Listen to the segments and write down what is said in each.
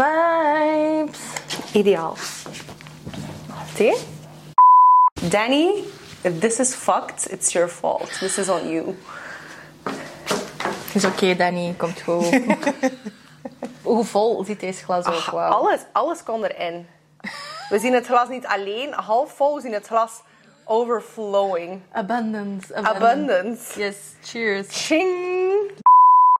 vibes. Ideaal. Zie? Danny, if this is fucked, it's your fault. This is on you. Is oké, Danny. Komt goed. Hoe vol zit deze glas ook? Wauw. alles, alles kon erin. We zien het glas niet alleen half vol, we zien het glas overflowing. Abundance. Abundance. Yes, cheers. Ching!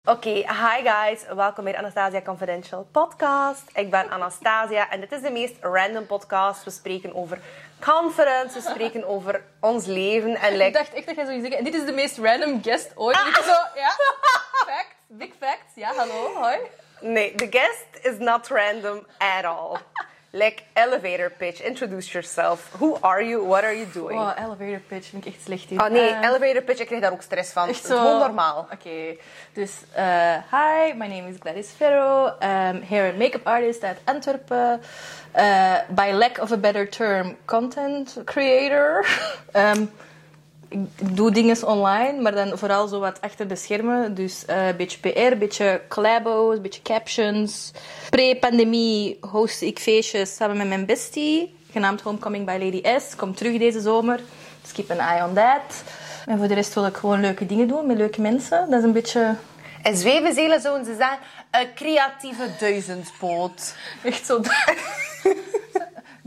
Oké, hi guys. Welkom bij de Anastasia Confidential podcast. Ik ben Anastasia en dit is de meest random podcast. We spreken over conference, we spreken over ons leven en Ik like... dacht echt dat jij zou zeggen, en dit is de meest random guest ooit. Ik zo, ja, facts, big facts. Ja, hallo, hoi. Nee, the guest is not random at all. Like elevator pitch, introduce yourself. Who are you? What are you doing? Wow, elevator pitch vind ik echt slecht in. Oh nee, Eh, elevator pitch, ik krijg daar ook stress van. Echt zo. gewoon normaal. Oké, dus eh, hi, my name is Gladys Ferro. Um, hair and make-up artist uit Antwerpen. Eh, by lack of a better term, content creator. Ehm, ik doe dingen online, maar dan vooral zo wat achter de schermen. Dus eh, een beetje PR, een beetje collabos, een beetje captions. Pre-pandemie host ik feestjes samen met mijn bestie, genaamd Homecoming by Lady S. Komt terug deze zomer, dus keep an eye on that. En voor de rest wil ik gewoon leuke dingen doen met leuke mensen. Dat is een beetje En zwevenzelen zouden ze zeggen, een creatieve duizendpoot. echt zo...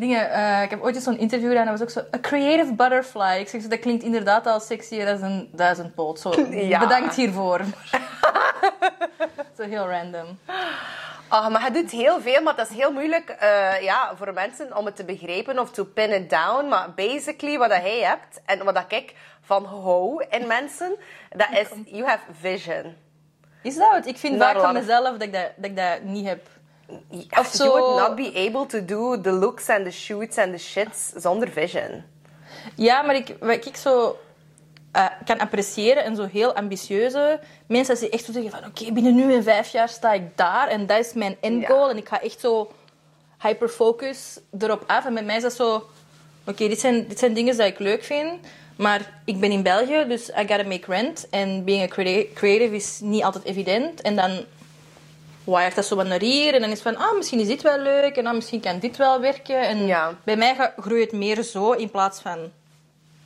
Dingen, eh, ik heb ooit eens zo'n interview gedaan, dat was ook zo... A creative butterfly. Ik zeg zo, dat klinkt inderdaad al sexier als een duizendpoot. Zo, Ja. bedankt hiervoor. zo heel random. Ah, maar je doet heel veel, maar het is heel moeilijk eh, ja, voor mensen om het te begrijpen of to pin it down. Maar basically, wat dat jij hebt en wat dat ik van hou in mensen, dat is, you have vision. Is dat het? Ik vind vaak van mezelf dat ik dat, dat ik dat niet heb. Of zo- You would not be able to do the looks and the shoots and the shits zonder vision. Ja, maar ik, wat ik zo eh, kan appreciëren en zo heel ambitieuze mensen, die echt zo zeggen van oké, binnen nu en vijf jaar sta ik daar en dat is mijn endgoal. En ik ga echt zo hyperfocus erop af. En met mij is dat zo, oké, dit, zijn, dit zijn dingen die ik leuk vind, maar ik ben in België, dus I gotta make rent. En being a crea- creative is niet altijd evident. En dan waait dat zo wat naar hier en dan is van, ah, misschien is dit wel leuk en ah, misschien kan dit wel werken. En Ja. bij mij groeit het meer zo in plaats van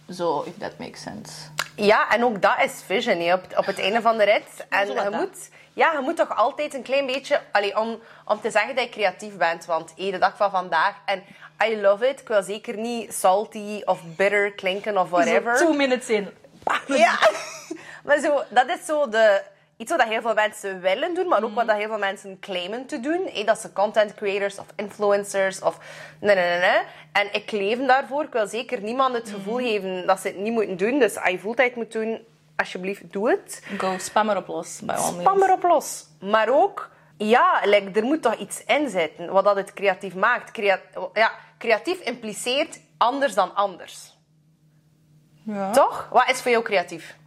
zo, if that makes sense. Ja, en ook dat is vision op, op het einde van de rit. En je dat. moet, ja, je moet toch altijd een klein beetje... Allee, om, om te zeggen dat je creatief bent. Want hé, de dag van vandaag... En I love it. Ik wil zeker niet salty of bitter klinken of whatever. Zo two minutes in. Ja. maar zo, dat is zo de... Iets wat heel veel mensen willen doen, maar ook wat dat heel veel mensen claimen te doen. Hé, dat ze content creators of influencers of... Nee, nee, nee. En ik leef daarvoor. Ik wil zeker niemand het gevoel geven dat ze het niet moeten doen. Dus als je voelt dat je het moet doen, alsjeblieft, doe het. Go, spam erop los, bij Spam erop los. Maar ook, ja, like, er moet toch iets in zitten wat dat het creatief maakt. Crea ja, creatief impliceert anders dan anders. Ja. Toch? Wat is voor jou creatief?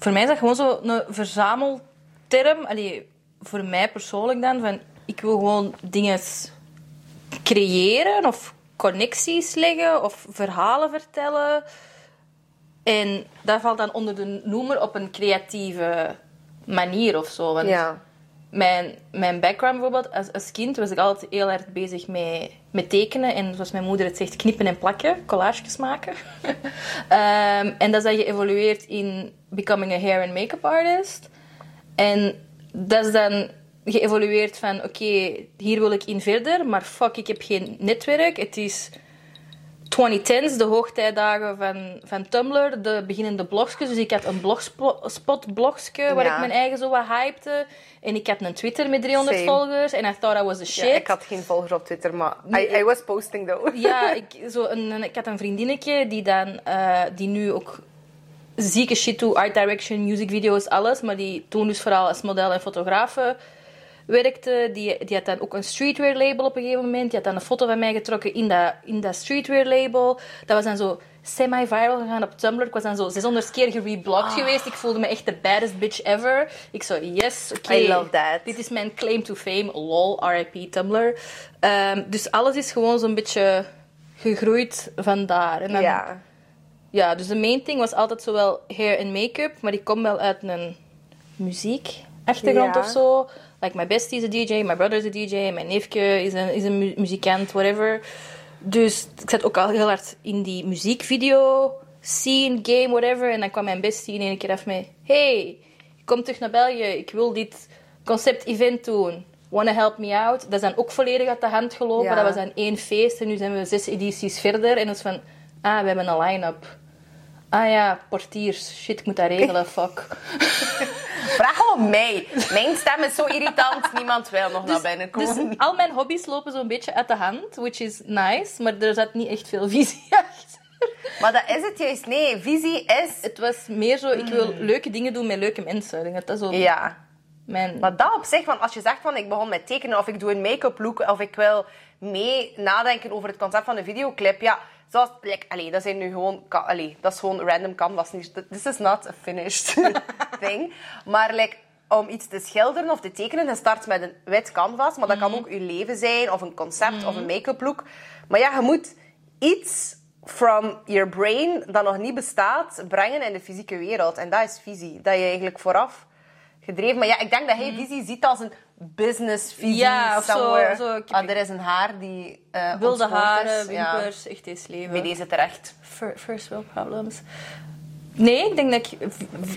Voor mij is dat gewoon zo een verzamelterm. Allee, voor mij persoonlijk dan, van ik wil gewoon dingen creëren of connecties leggen of verhalen vertellen. En dat valt dan onder de noemer op een creatieve manier of zo. Want Ja. Mijn, mijn background bijvoorbeeld, als, als kind was ik altijd heel erg bezig met, met tekenen. En zoals mijn moeder het zegt, knippen en plakken, collages maken. Ehm, en dat is dan geëvolueerd in becoming a hair and make-up artist. En dat is dan geëvolueerd van, oké, hier wil ik in verder, maar fuck, ik heb geen netwerk. Het is 2010s, de hoogtijdagen van, van Tumblr, de beginnende blogjes. Dus ik had een blogspot blogje waar Ja. ik mijn eigen zo wat hypte. En ik had een Twitter met 300 Same. volgers. En I thought I was the shit. Ja, ik had geen volgers op Twitter, maar I, I was posting though. Ja, ik, zo een, een- ik had een vriendinnetje die dan, eh, die nu ook zieke shit doet, art direction, musicvideo's, alles. Maar die toen dus vooral als model en fotografe werkte. Die, die had dan ook een streetwear label op een gegeven moment. Die had dan een foto van mij getrokken in dat, in dat streetwear label. Dat was dan zo semi-viral gegaan op Tumblr. Ik was dan zo 600 keer gereblogged geweest. Ik voelde me echt de baddest bitch ever. Ik zo, yes, oké. I love that. Dit is mijn claim to fame. Lol, RIP Tumblr. Ehm, dus alles is gewoon zo'n beetje gegroeid vandaar. En dan, Ja. ja, dus de main thing was altijd zowel hair en make-up, maar ik kom wel uit een muziek achtergrond Ja. of zo. Like, my bestie is a DJ, my brother is a DJ, mijn neefje is een, is een mu- muzikant, whatever. Dus ik zat ook al heel hard in die muziekvideo, scene, game, whatever. En dan kwam mijn bestie in één keer af met... Hey, ik kom terug naar België, ik wil dit concept-event doen. Wanna help me out? Dat is dan ook volledig uit de hand gelopen. Ja. Dat was dan één feest en nu zijn we zes edities verder. En is van... Ah, we hebben een line-up. Ah ja, portiers. Shit, ik moet dat regelen. Fuck. Vraag gewoon mij. Mijn stem is zo irritant, niemand wil nog naar binnen komen. Dus al mijn hobby's lopen zo'n beetje uit de hand, which is nice, maar er zat niet echt veel visie achter. Maar dat is het juist. Nee, visie is... Het was meer zo, ik wil leuke dingen doen met leuke mensen. Ik dat dat zo Ja. mijn... Maar dat op zich, want als je zegt van ik begon met tekenen of ik doe een make-up look of ik wil mee nadenken over het concept van een videoclip, ja, zoals, like, allee, dat zijn nu gewoon, allee, dat is gewoon random canvas. niet- This is not a finished thing. Maar like, om iets te schilderen of te tekenen, je start met een wit canvas, maar dat kan ook je leven zijn of een concept of een make-up look. Maar ja, je moet iets from your brain dat nog niet bestaat brengen in de fysieke wereld. En dat is visie. Dat je eigenlijk vooraf gedreven. Maar ja, ik denk dat hij visie ziet als een business visie. Mhm. Ja, of zo- zo, Ah, er is een haar die uh, wilde haren. Ja, wimpers, echt eens leven. bij deze terecht. Fir- First world problems. Nee, ik denk dat ik,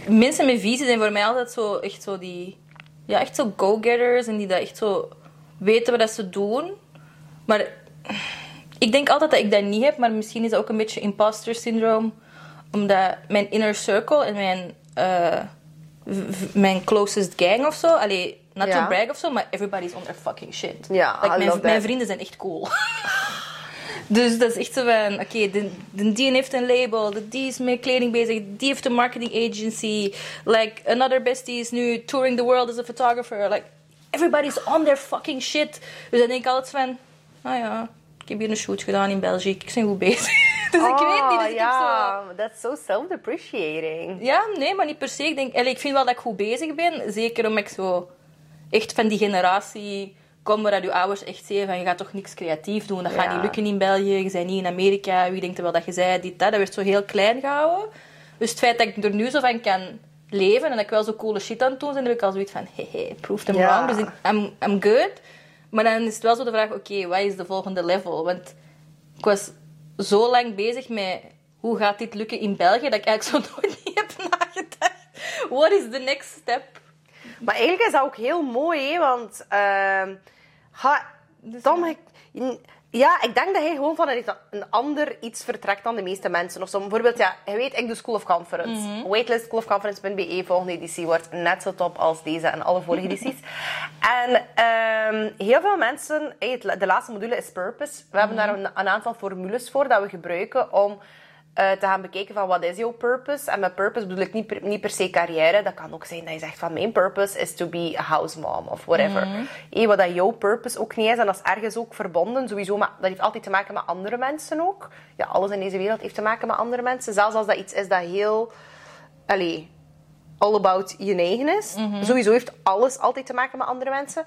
mensen met visie zijn voor mij altijd zo, echt zo die, ja, echt zo go-getters en die dat echt zo weten wat ze doen. Maar ik denk altijd dat ik dat niet heb, maar misschien is dat ook een beetje imposter syndrome, omdat mijn inner circle en mijn, eh, mijn closest gang of zo, allee, not Ja. to brag of zo, maar everybody's on their fucking shit. Ja, like, I mijn, mijn vrienden zijn echt cool. Dus dat is echt zo van, oké, de, de die heeft een label, de die is met kleding bezig, die heeft een marketing agency. Like, another bestie is nu touring the world as a photographer. Like, everybody's on their fucking shit. Dus dan denk ik altijd van, nou ja, ik heb hier een shoot gedaan in België, ik ben goed bezig. dus ik weet niet, dus ik heb zo... Oh, that's so self-depreciating. Ja, nee, maar niet per se. Ik, denk, allee, ik vind wel dat ik goed bezig ben. Zeker omdat ik zo echt van die generatie kom waar dat je ouders echt zeggen van je gaat toch niks creatief doen. Dat gaat Ja. niet lukken in België. Je bent niet in Amerika. Wie denkt er wel dat je zei? Dit, dat. Dat werd zo heel klein gehouden. Dus het feit dat ik er nu zo van kan leven en dat ik wel zo coole shit aan het doen ben, heb ik al zoiets van hehe, prove them Ja. wrong. Dus ik, I'm, I'm good. Maar dan is het wel zo de vraag, oké, wat is de volgende level? Want ik was zo lang bezig met hoe gaat dit lukken in België, dat ik eigenlijk zo nooit niet heb nagedacht. What is the next step? Maar eigenlijk is dat ook heel mooi, hè, want... ehm ha, Tom, ik- ja, ik denk dat hij gewoon van een, een ander iets vertrekt dan de meeste mensen. Of zo. Bijvoorbeeld, ja, je weet, ik doe School of Conference. Waitlist schoolofconference.be, volgende editie wordt net zo top als deze en alle vorige edities. en ehm, heel veel mensen, hey, het- de laatste module is Purpose. We hebben daar een, een aantal formules voor dat we gebruiken om eh, te gaan bekijken van wat is jouw purpose. En met purpose bedoel ik niet per, niet per se carrière. Dat kan ook zijn dat je zegt van mijn purpose is to be a house mom of whatever. Eh, wat dat jouw purpose ook niet is. En dat is ergens ook verbonden. Sowieso, maar dat heeft altijd te maken met andere mensen ook. Ja, alles in deze wereld heeft te maken met andere mensen. Zelfs als dat iets is dat heel... Allee, all about je eigen is. Sowieso heeft alles altijd te maken met andere mensen.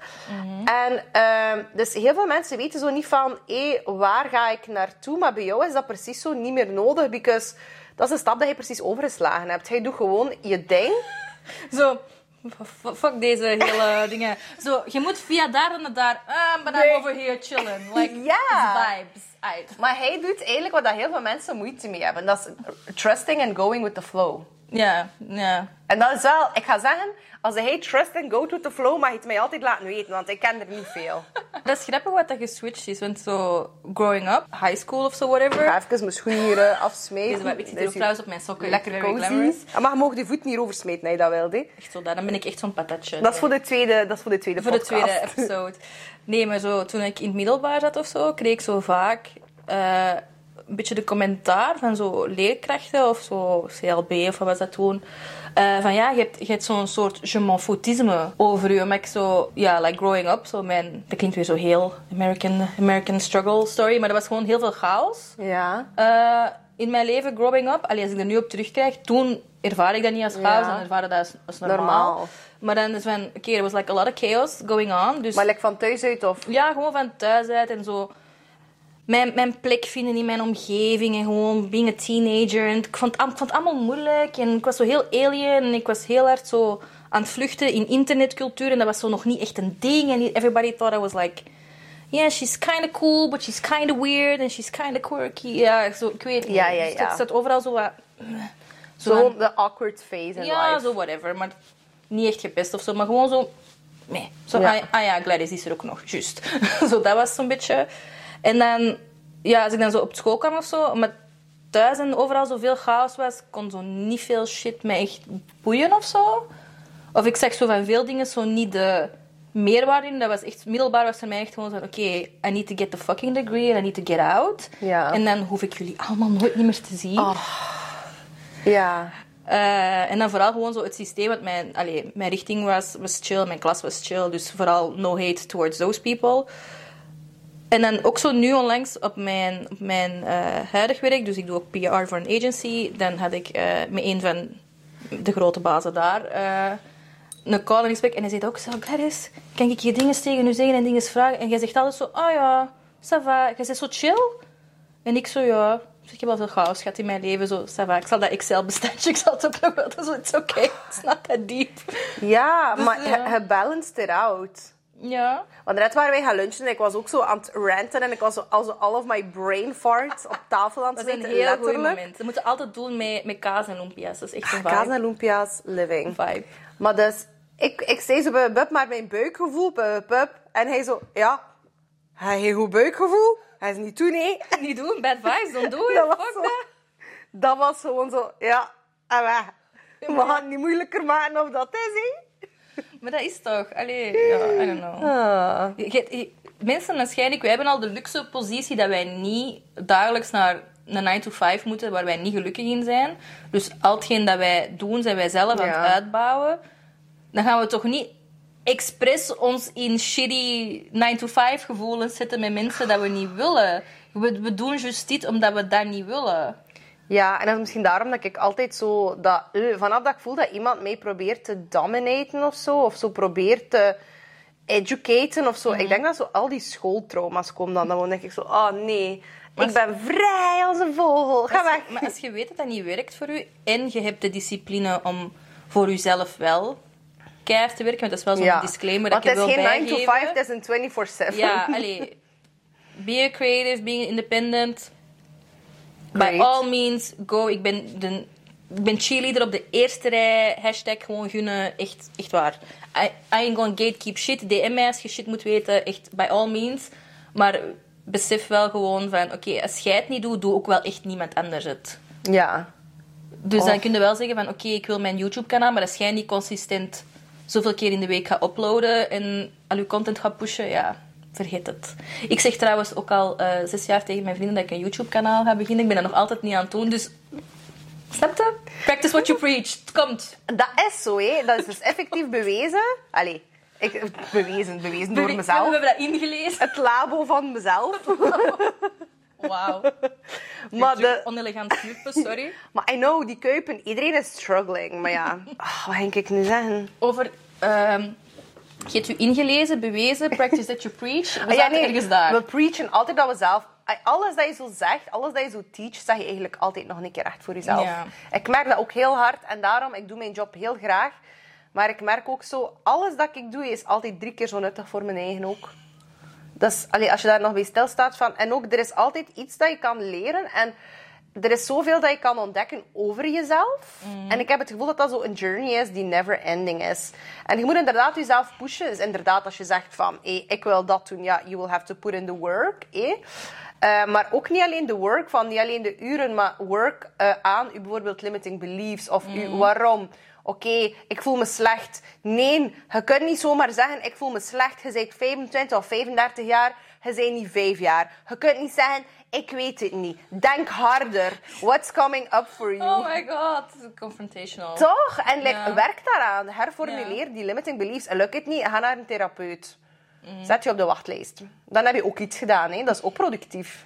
En ehm, dus heel veel mensen weten zo niet van, hé, waar ga ik naartoe? Maar bij jou is dat precies zo niet meer nodig, because dat is een stap dat je precies overgeslagen hebt. Hij doet gewoon je ding. Zo, fuck deze hele dingen. Zo, je moet via daar naar daar. Ah, but Nee. I'm over here chilling. Like, it's vibes. Uit. Maar hij doet eigenlijk wat dat heel veel mensen moeite mee hebben. Dat is trusting and going with the flow. Ja, ja. En dat is wel, ik ga zeggen, als hij trust and go with the flow, mag je het mij altijd laten weten, want ik ken er niet veel. Dat is grappig wat dat geswitcht is. Want zo, growing up, high school of zo, whatever. Ik ga even mijn schoenen hier eh, afsmijten. Deze, ik zit trouwens op mijn sokken. Lekker cozy. Maar je mag de voet niet oversmeten, als je dat wilt. Hè. Echt zo, dan ben ik echt zo'n patatje. Dat, is voor de tweede, dat is voor de tweede Voor de tweede episode. Nee, maar zo, toen ik in het middelbaar zat of zo, kreeg ik zo vaak eh, een beetje de commentaar van zo leerkrachten of zo CLB of wat was dat toen. eh, van ja, je hebt, je hebt zo'n soort je m'en foutisme over je. Maar ik zo, ja, like growing up, zo mijn, dat klinkt weer zo heel American, American struggle story, maar dat was gewoon heel veel chaos. Ja. Eh, in mijn leven, growing up, allee, als ik er nu op terugkijk, toen ervaar ik dat niet als chaos, Ja. dan ervaar ik dat als, als normaal. Normaal. Maar dan is van, oké, er was like a lot of chaos going on. Dus Maar like van thuis uit of... ja, gewoon van thuis uit en zo. Mijn, mijn plek vinden in mijn omgeving en gewoon being a teenager. En ik vond, het- ik vond het allemaal moeilijk en ik was zo heel alien en ik was heel hard zo aan het vluchten in internetcultuur. En dat was zo nog niet echt een ding. En everybody thought I was like... Yeah, she's kind of cool, but she's kind of weird. And she's kind of quirky. Ja, zo, ik weet niet. Ja, ja, Dus ja. het staat overal zo wat... Zo de awkward phase in ja, life. zo whatever. Maar niet echt gepest of zo. Maar gewoon zo... Nee. Zo, Ja. ah, ah ja, Gladys is er ook nog. Juist. zo, dat was zo'n beetje... En dan... Ja, als ik dan zo op school kwam of zo... Omdat thuis en overal zoveel chaos was... kon zo niet veel shit me echt boeien of zo. Of ik zeg zo van veel dingen zo niet de meerwaarde in. Dat was echt... Middelbaar was voor mij echt gewoon zo... Oké, I need to get the fucking degree. And I need to get out. Ja. En dan hoef ik jullie allemaal nooit niet meer te zien. Ja. Eh, en dan vooral gewoon zo het systeem, want mijn, allee, mijn richting was, was chill, mijn klas was chill, dus vooral no hate towards those people. En dan ook zo nu onlangs op mijn, op mijn eh, huidig werk, dus ik doe ook PR voor een agency, dan had ik eh, met een van de grote bazen daar eh, een call en gesprek. En hij zegt ook zo, Gladys, kan ik je dingen tegen u zeggen en dingen vragen? En jij zegt altijd zo, oh ja, ça va. Jij zegt zo chill. En ik zo, ja, dus ik heb wel veel chaos gehad in mijn leven. Zo, ça va. Ik zal dat Excel-bestandje, ik zal het ook nog wel. Dat is it's okay. It's not that deep. Ja, maar ja. je, je balanced it out. Ja. Want net waren wij gaan lunchen en ik was ook zo aan het ranten en ik was zo, also all of my brain farts op tafel aan het Dat is een zetten, heel goed moment. Dat moeten we altijd doen met, met kaas en lumpia's. Dat is echt een vibe. Kaas en lumpia's, living. vibe. Maar dus, ik, ik zei zo, bup, bup, maar mijn buikgevoel, bup, bup. En hij zo, ja, hij heeft goed buikgevoel. Hij is niet toe, nee. Niet doen, bad vibes, don't do it. Dat was, zo, dat was gewoon zo, ja, en weg. We gaan het niet moeilijker maken of dat is, hè. Maar dat is toch, allee, ja, I don't know. Ah. Je- je- mensen waarschijnlijk, wij hebben al de luxe positie dat wij niet dagelijks naar een 9 to 5 moeten, waar wij niet gelukkig in zijn. Dus al hetgeen dat wij doen, zijn wij zelf aan het uitbouwen. Dan gaan we toch niet expres ons in shitty 9 to 5 gevoelens zetten met mensen dat we niet willen. We, we doen juist dit omdat we dat niet willen. Ja, en dat is misschien daarom dat ik altijd zo... Dat, eh, vanaf dat ik voel dat iemand mij probeert te dominaten of zo, of zo probeert te educaten of zo. Mhm. Ik denk dat zo al die schooltrauma's komen dan. Dan denk ik zo, oh nee, ik ben vrij als een vogel. Ga Als weg. maar als je weet dat dat niet werkt voor u en je hebt de discipline om voor jezelf wel keihard te werken, want dat is wel zo'n Ja. disclaimer Want dat ik het is wil geen 9 to bijgeven. 5, het is een 24-7. Ja, allee. Be a creative, being independent. By all means, go. Ik ben, de, ik ben cheerleader op de eerste rij. Hashtag gewoon gunnen. Echt, echt waar. I, I ain't gonna gatekeep shit. DM mij als je shit moet weten. Echt, by all means. Maar besef wel gewoon van... Oké, als jij het niet doet, doe ook wel echt niemand anders het. Ja. Dus dan Of- kun je wel zeggen van... Oké, ik wil mijn YouTube-kanaal, maar als jij niet consistent zoveel keer in de week gaat uploaden en al je content gaat pushen, ja, vergeet het. Ik zeg trouwens ook al eh, zes jaar tegen mijn vrienden dat ik een YouTube-kanaal ga beginnen. Ik ben dat nog altijd niet aan het doen, dus... Snap je? Practice what you preach. Het komt. Dat is zo, hè. Dat is dus effectief bewezen. Allee, ik, bewezen, bewezen door We mezelf. hebben dat ingelezen. Het labo van mezelf. Wauw. Maar de, Onelegant knuppen, sorry. Maar I know, die kuipen, iedereen is struggling. Maar ja, ah, wat ging ik nu zeggen? Over... ehm je hebt u ingelezen, bewezen, practice that you preach. We Ah, zaten ergens daar. We preachen altijd dat we zelf... Alles dat je zo zegt, alles dat je zo teach, zeg je eigenlijk altijd nog een keer echt voor jezelf. Ja. Ik merk dat ook heel hard en daarom, ik doe mijn job heel graag. Maar ik merk ook zo, alles dat ik doe is altijd drie keer zo nuttig voor mijn eigen ook. Dus allee, als je daar nog bij stilstaat van... En ook, er is altijd iets dat je kan leren en... Er is zoveel dat je kan ontdekken over jezelf. En ik heb het gevoel dat dat zo een journey is die never ending is. En je moet inderdaad jezelf pushen. Dus inderdaad, als je zegt van, hey, ik wil dat doen, ja, you will have to put in the work. eh. Maar ook niet alleen de work van, niet alleen de uren, maar work eh, aan uw bijvoorbeeld limiting beliefs of uw waarom. Oké, ik voel me slecht. Nee, je kunt niet zomaar zeggen, ik voel me slecht. Je bent 25 of 35 jaar, je bent niet 5 jaar. Je kunt niet zeggen, ik weet het niet. Denk harder. What's coming up for you? Oh my god, confrontational. Toch? En like, werk daaraan. Herformuleer die limiting beliefs. En lukt het niet, ga naar een therapeut. Mm. Zet je op de wachtlijst. Dan heb je ook iets gedaan. Hè? Dat is ook productief.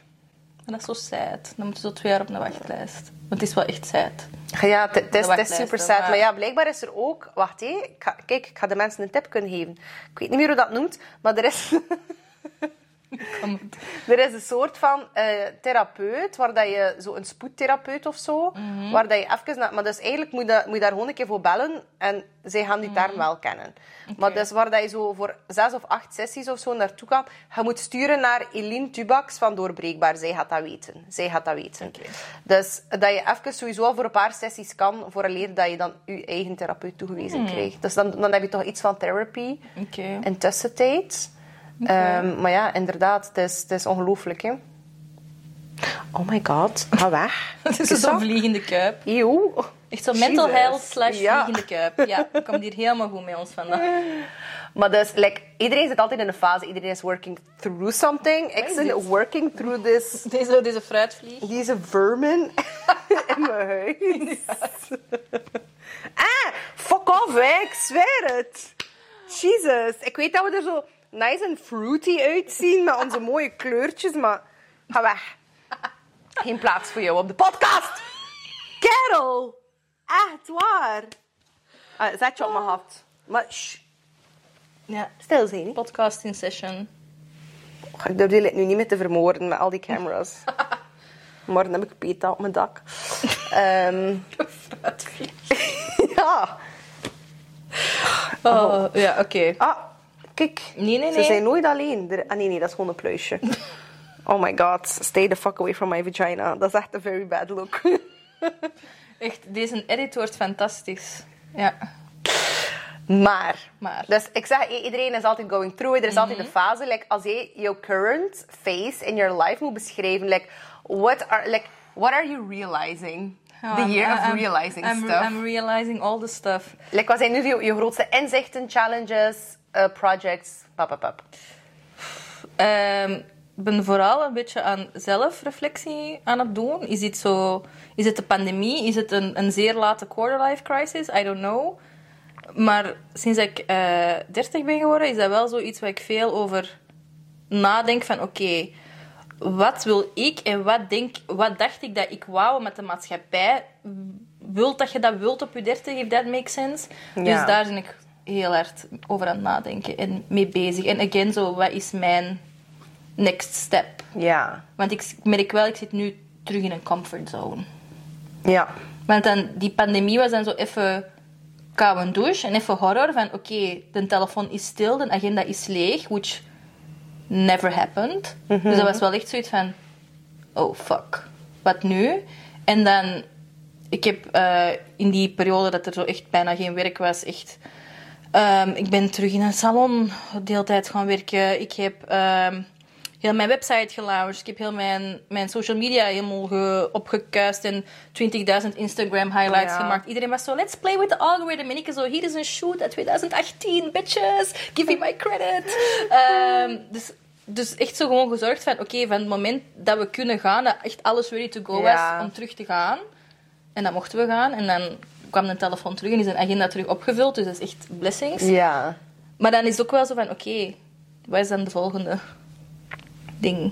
En dat is zo sad. Dan moet je zo twee jaar op een wachtlijst. Want het is wel echt sad. Ja, het- is, super sad. maar- Maar ja, blijkbaar is er ook... Wacht, hé. Kijk, ik ga de mensen een tip kunnen geven. Ik weet niet meer hoe dat noemt, maar er is... Er is een soort van eh, therapeut, waar dat je zo een spoedtherapeut of zo, waar dat je even... na- maar dus eigenlijk moet je, moet je daar gewoon een keer voor bellen en zij gaan die term wel kennen. Maar dus waar dat je zo voor zes of acht sessies of zo naartoe kan, je moet sturen naar Eline Tubax van Doorbreekbaar. Zij gaat dat weten. Zij gaat dat weten. Dus dat je even sowieso voor een paar sessies kan, voor een leer dat je dan je eigen therapeut toegewezen krijgt. Dus dan, dan heb je toch iets van therapy Oké. in tussentijd. Ehm, maar ja, inderdaad, het is, het is ongelooflijk, hè. Oh my god, ga weg. Het is zo'n vliegende kuip. Eeuw. Echt zo'n mental Jesus. health slash Ja. vliegende kuip. Ja, dat komt hier helemaal goed met ons vandaag. Maar dus, like, iedereen zit altijd in een fase, iedereen is working through something. Ik dit? working through this, Deze, deze fruitvlieg. deze vermin in mijn huis. ah, fuck off, hè. ik zweer het. Jesus. Ik weet dat we er zo nice en fruity uitzien met onze mooie kleurtjes, maar ga weg. Geen plaats voor jou op de podcast. Kerel. Echt waar. Ah, zet je op mijn hoofd. Maar shh, Ja, stil zijn. hè. podcasting session. Och, Ik durf die nu niet meer te vermoorden met al die camera's. Morgen heb ik peta op mijn dak. Ehm, ja. Oh, ja, oké. Ah, kijk. Nee, nee, Ze nee. zijn nooit alleen. Er- Ah nee, nee, dat is gewoon een pluisje. Oh my god, stay the fuck away from my vagina. Dat is echt een very bad look. Echt, deze edit wordt fantastisch. Ja, Maar, Maar. Dus ik zeg, iedereen is altijd going through it. Er is altijd een fase. Like, als je jouw current phase in your life moet beschrijven, like, what are, like, what are you realizing? The year of realizing I'm, stuff. I'm realizing all the stuff. Like, wat zijn nu je, je grootste inzichten, challenges, eh, projects? Pap, pap, pap. Ehm, ik ben vooral een beetje aan zelfreflectie aan het doen. Is het, zo, is het de pandemie? Is het een, een zeer late quarterlife crisis? I don't know. Maar sinds ik eh 30 ben geworden, is dat wel zoiets waar ik veel over nadenk van oké, wat wil ik en wat, denk, wat dacht ik dat ik wou met de maatschappij? Wilt dat je dat wilt op je 30, if that makes sense? Ja. Dus daar ben ik heel hard over aan het nadenken en mee bezig. En again, zo, wat is mijn next step? Ja. Want ik merk wel, ik zit nu terug in een comfortzone. Ja. Want dan, die pandemie was dan zo even koude douche en even horror van oké, de telefoon is stil, de agenda is leeg, which never happened. Dus dat was wel echt zoiets van oh fuck, wat nu? En dan, ik heb eh, in die periode dat er zo echt bijna geen werk was, echt... ehm, ik ben terug in een salon de hele tijd gaan werken. Ik heb ehm, heel mijn website gelaunched. Ik heb heel mijn, mijn social media helemaal ge, opgekuist en 20.000 Instagram highlights Ja. gemaakt. Iedereen was zo, let's play with the algorithm. En ik zo, hier is een shoot uit 2018, bitches. Give me my credit. Ehm, dus, dus echt zo gewoon gezorgd van, oké, van het moment dat we kunnen gaan, dat echt alles ready to go Ja. was om terug te gaan. En dan mochten we gaan. En dan kwam de telefoon terug en is een agenda terug opgevuld. Dus dat is echt blessings. Ja. Maar dan is het ook wel zo van, oké, wat is dan de volgende ding?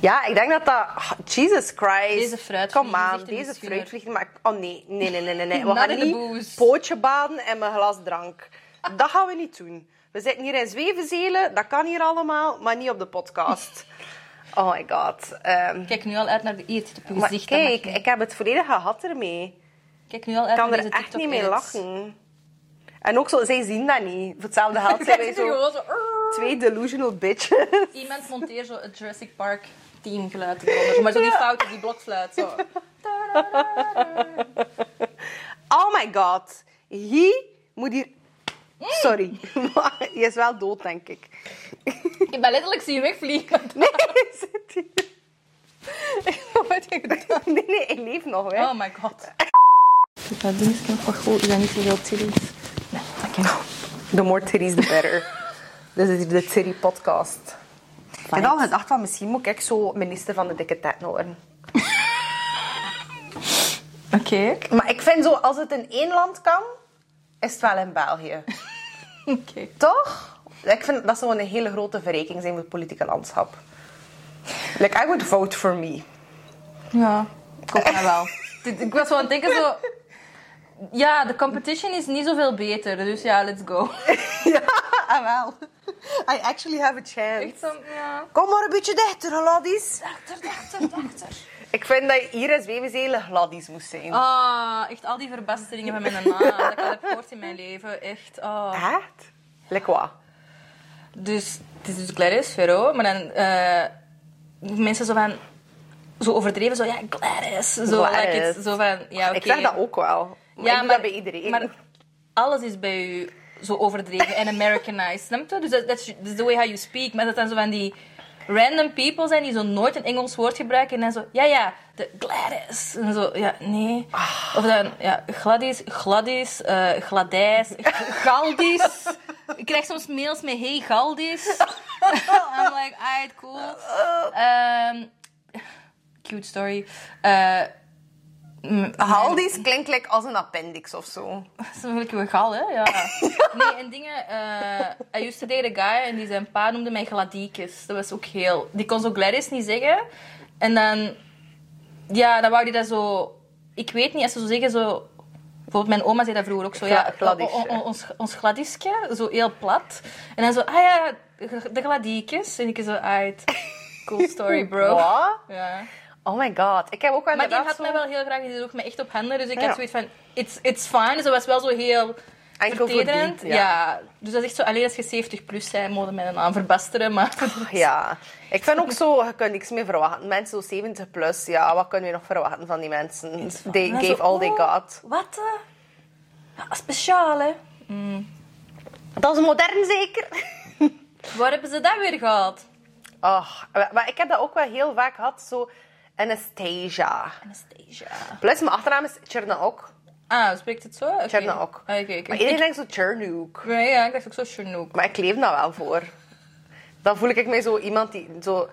Ja, ik denk dat dat... Jesus Christ. Deze fruitvlieg Kom aan, deze fruitvlieg. Maar... Oh nee, nee, nee, nee, nee. We gaan niet pootje baden en mijn glas drank. Dat gaan we niet doen. We zitten hier in Zwevenzelen, dat kan hier allemaal, maar niet op de podcast. Oh my god. Ehm, kijk nu al uit naar de op je gezicht. mag kijk, ik heb het volledig gehad ermee. Ik kijk nu al uit Ik kan naar er echt niet mee lachen. En ook zo, zij zien dat niet. Voor hetzelfde geld zijn wij Ik zo gewoon zo... Twee delusional bitches. Iemand monteert zo het Jurassic Park team geluid eronder. Maar zo die fouten, die blokfluit. Zo. Oh my god. Hij moet hier... Sorry. Maar hij is wel dood, denk ik. Ik ben letterlijk zien wegvliegen. Nee, hij zit hier. Wat heb je gedaan? Nee, nee, hij leeft nog, hè. Oh my god. Dat ding is nog wat goed. Is dat niet zoveel titties? Oké. The more titties, the better. Dit is de Titty podcast. Ik had al gedacht van misschien moet ik zo minister van de dikke tet worden. Oké. Maar ik vind zo, als het in één land kan, is het wel in België. Oké. Toch? Ik vind dat zou een hele grote verrijking zijn voor het politieke landschap. Like, I would vote for me. Ja, ik ook wel. Ik was wel aan het denken zo... Ja, de competition is niet zoveel beter. Dus ja, let's go. ja, ah, wel. I actually have a chance. Echt zo, ja. Kom maar een beetje dichter, Gladys. Dachter, dachter, dachter. Ik vind dat je hier in Zwevenzelen Gladys moest zijn. Ah, echt al die verbasteringen van mijn naam. Dat ik al heb gehoord in mijn leven. Echt. ah. Echt? Like wat? Dus het is dus Gladys Ferro, maar dan eh, mensen zo van zo overdreven, zo ja, Gladys. Zo, Gladys. like zo van ja, oké. Ik zeg dat ook wel. Maar doe dat bij iedereen. Maar alles is bij u zo overdreven en Americanized, snap je? Dus dat is the way how you speak. Maar dat dan zo van die random people zijn die zo nooit een Engels woord gebruiken en dan zo, ja, ja, de Gladys. En zo, ja, nee. Ah. Of dan, ja, Gladys, Gladys, Gladijs, Galdis. Ik krijg soms mails met hey Galdis. I'm like, alright, cool. Ehm, cute story. Eh Haldis klinkt like als een appendix of zo. dat is een een gal, hè? Ja. Nee, en dingen... eh I used to date a guy en die zijn pa noemde mij Gladiekes. Dat was ook heel... Die kon zo Gladys niet zeggen. En dan... Ja, dan wou die dat zo... Ik weet niet, als ze zo zeggen zo... Bijvoorbeeld mijn oma zei dat vroeger ook zo. Ja, ons, ons zo heel plat. En dan zo, ah ja, de Gladiekes. En ik zo, uit. Cool story, bro. Wat? Ja. Oh my god. Ik heb ook wel Maar die had zo... mij wel heel graag, die droeg me echt op handen. Dus ik Ja. had zoiets van, it's, it's fine. Dat was wel zo heel Enkel voor vertederend. die, ja. ja. dus dat is echt zo, alleen als je 70 plus bent, moet je mijn naam verbasteren. Maar Ja. Ik vind ook zo, je kunt niks meer verwachten. Mensen zo 70 plus, ja, wat kunnen we nog verwachten van die mensen? They gave zo, all they oh, got. Wat? Ja, speciaal, hè? Dat is modern zeker? Waar hebben ze dat weer gehad? Oh, maar ik heb dat ook wel heel vaak gehad, zo Anastasia. Anastasia. Plus, mijn achternaam is Chernaok. Ah, spreekt het zo? Chernaok. Ah, oké. Maar iedereen denkt zo Chernook. Ja, ja, ik dacht ook zo Chernook. Maar ik leef daar wel voor. Dan voel ik mij zo iemand die zo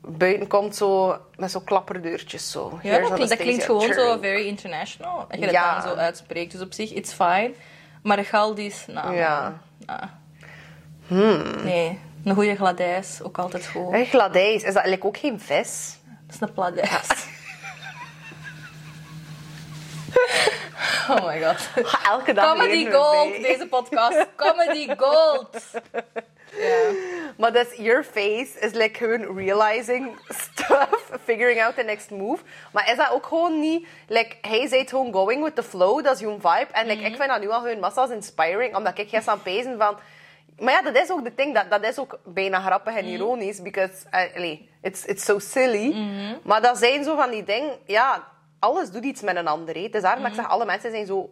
buiten komt zo, met zo klapperdeurtjes. Zo. Ja, dat, klinkt, dat gewoon zo very international. Als je dat Ja. dan zo uitspreekt. Dus op zich, it's fine. Maar Galdis, nou... Ja. nou. Nee, een goede gladijs, ook altijd goed. En gladijs, is dat eigenlijk ook geen vis? Een pladijs. oh my god. Elke dag Comedy gold, deze podcast. Comedy gold. Ja. Maar dat is your face is like gewoon realizing stuff, figuring out the next move. Maar is dat ook gewoon niet, like, hij zei gewoon going with the flow, dat is jouw vibe. En like, ik vind dat nu al gewoon massa's inspiring, omdat ik ga aan pezen van... Maar ja, dat is ook de ding, dat, dat is ook bijna grappig en ironisch, because, uh, allee, it's, it's so silly. Maar dat zijn zo van die dingen, ja, alles doet iets met een ander. hè. Het is daarom dat ik zeg, alle mensen zijn zo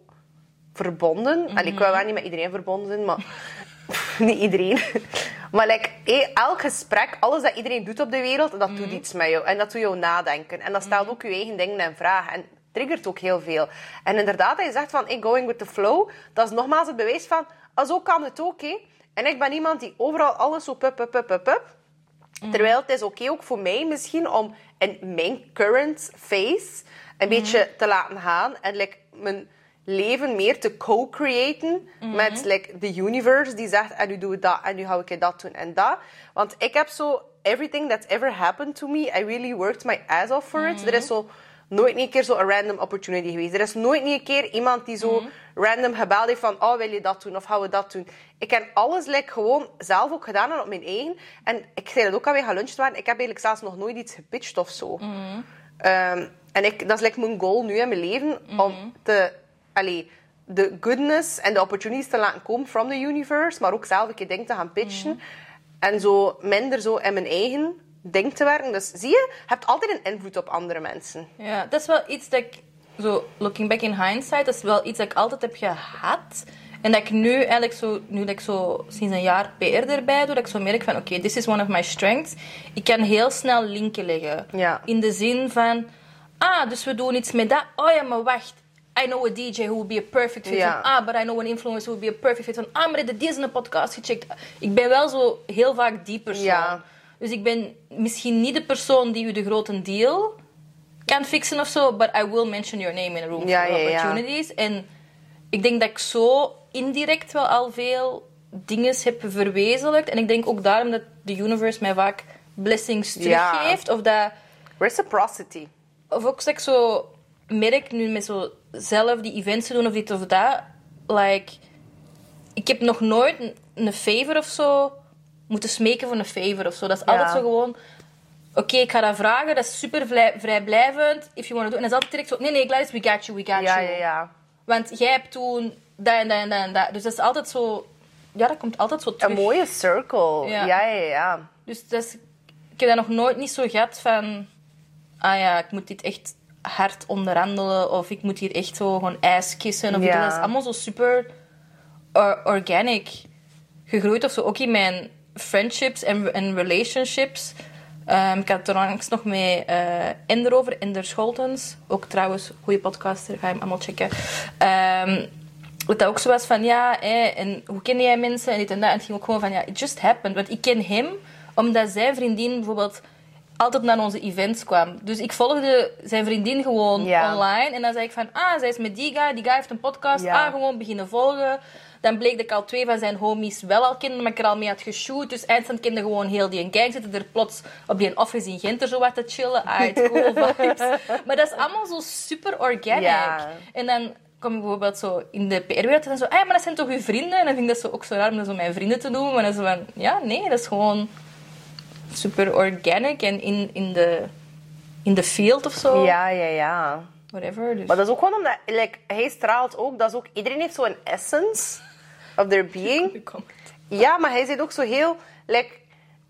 verbonden. En ik wil wel niet met iedereen verbonden zijn, maar niet iedereen. Maar like, elk gesprek, alles dat iedereen doet op de wereld, dat doet iets met jou. En dat doet jou nadenken. En dat stelt ook je eigen dingen in vraag. En triggert ook heel veel. En inderdaad, dat je zegt van, hey, going with the flow, dat is nogmaals het bewijs van, ah, zo kan het ook. En ik ben iemand die overal alles zo pup, pup, pup, pup, pup. Terwijl het is oké ook voor mij misschien om in mijn current phase een beetje te laten gaan en like, mijn leven meer te co-createn met like, the universe die zegt en nu doe ik dat en nu ga ik dat doen en dat. Want ik heb zo everything that's ever happened to me, I really worked my ass off for it. Er is zo nooit een keer zo een random opportunity geweest. Er is nooit een keer iemand die zo random gebeld heeft van oh, wil je dat doen of gaan we dat doen. Ik heb alles like, gewoon zelf ook gedaan en op mijn eigen. En ik zei dat ook alweer gaan lunchen waren. Ik heb eigenlijk zelfs nog nooit iets gepitcht of zo. Ehm, en ik, dat is like mijn goal nu in mijn leven. Om te, allee, de goodness en de opportunities te laten komen from the universe. Maar ook zelf een keer dingen te gaan pitchen. En zo minder zo in mijn eigen ding te werken. Dus zie je, je hebt altijd een invloed op andere mensen. ja, dat is wel iets dat ik, zo looking back in hindsight, dat is wel iets dat ik altijd heb gehad. En dat ik nu eigenlijk zo, nu dat ik zo sinds een jaar PR erbij doe, dat ik zo merk van, oké, this is one of my strengths. Ik kan heel snel linken leggen. Ja. In de zin van, ah, dus we doen iets met dat. Oh ja, maar wacht. I know a DJ who would be a perfect fit. Ja. Van, ah, but I know an influencer who would be a perfect fit. Van, ah, maar ik heb deze podcast gecheckt. Ik ben wel zo heel vaak die persoon. Ja. Dus ik ben misschien niet de persoon die u de grote deal kan fixen of zo, but I will mention your name in a room Ja, for ja, ja. opportunities. En ik denk dat ik zo indirect wel al veel dingen heb verwezenlijkt. En ik denk ook daarom dat de universe mij vaak blessings teruggeeft. Of dat... Reciprocity. Of ook zeg zo merk nu met zo zelf die events te doen of dit of dat. Like, ik heb nog nooit een, een favor of zo moeten smeken voor een favor of zo. Dat is altijd zo gewoon... Oké, ik ga dat vragen. Dat is super vrij- vrijblijvend. If you want to do. En dat is altijd direct zo... Nee, nee, Gladys, we got you, we got Ja, you. ja, ja. Want jij hebt toen dat en dat en dat en dat. Dus dat is altijd zo... Ja, dat komt altijd zo terug. Een mooie circle. Ja. Ja, ja, ja. Dus dat is, ik heb dat nog nooit niet zo gehad van... Ah ja, ik moet dit echt hard onderhandelen. Of ik moet hier echt zo gewoon ijs kissen. Of Ja. Dat is allemaal zo super or- organic gegroeid of zo. Ook in mijn friendships en, en relationships. Ehm, ik had er onlangs nog met eh Ender over, Ender Scholtens. Ook trouwens, goede podcaster, ga je hem allemaal checken. Ehm dat dat ook zo was van, ja, en hoe ken jij mensen en dit en dat. En het ging ook gewoon van, ja, it just happened. Want ik ken hem omdat zijn vriendin bijvoorbeeld altijd naar onze events kwam. Dus ik volgde zijn vriendin gewoon Ja. online. En dan zei ik van, ah, zij is met die guy. Die guy heeft een podcast. Ja. Ah, gewoon beginnen volgen. Dan bleek dat ik al twee van zijn homies wel al kende, maar ik er al mee had geshoot. Dus eindstand kende gewoon heel die gang. Zitten er plots op die office in Gent er zo wat te chillen. Ah, het cool vibes. Maar dat is allemaal zo super organic. Ja. En dan kom ik bijvoorbeeld zo in de PR-wereld en dan zo, ah, maar dat zijn toch uw vrienden? En dan vind ik dat zo ook zo raar om dat zo mijn vrienden te doen. Maar dan zo van, ja, nee, dat is gewoon super organic en in, in, de, in de field of zo. Ja, ja, ja. Whatever. Dus. Maar dat is ook gewoon omdat... Like, hij straalt ook... Dat is ook... Iedereen heeft zo'n essence of their being. Ja, maar hij zit ook zo heel... Like,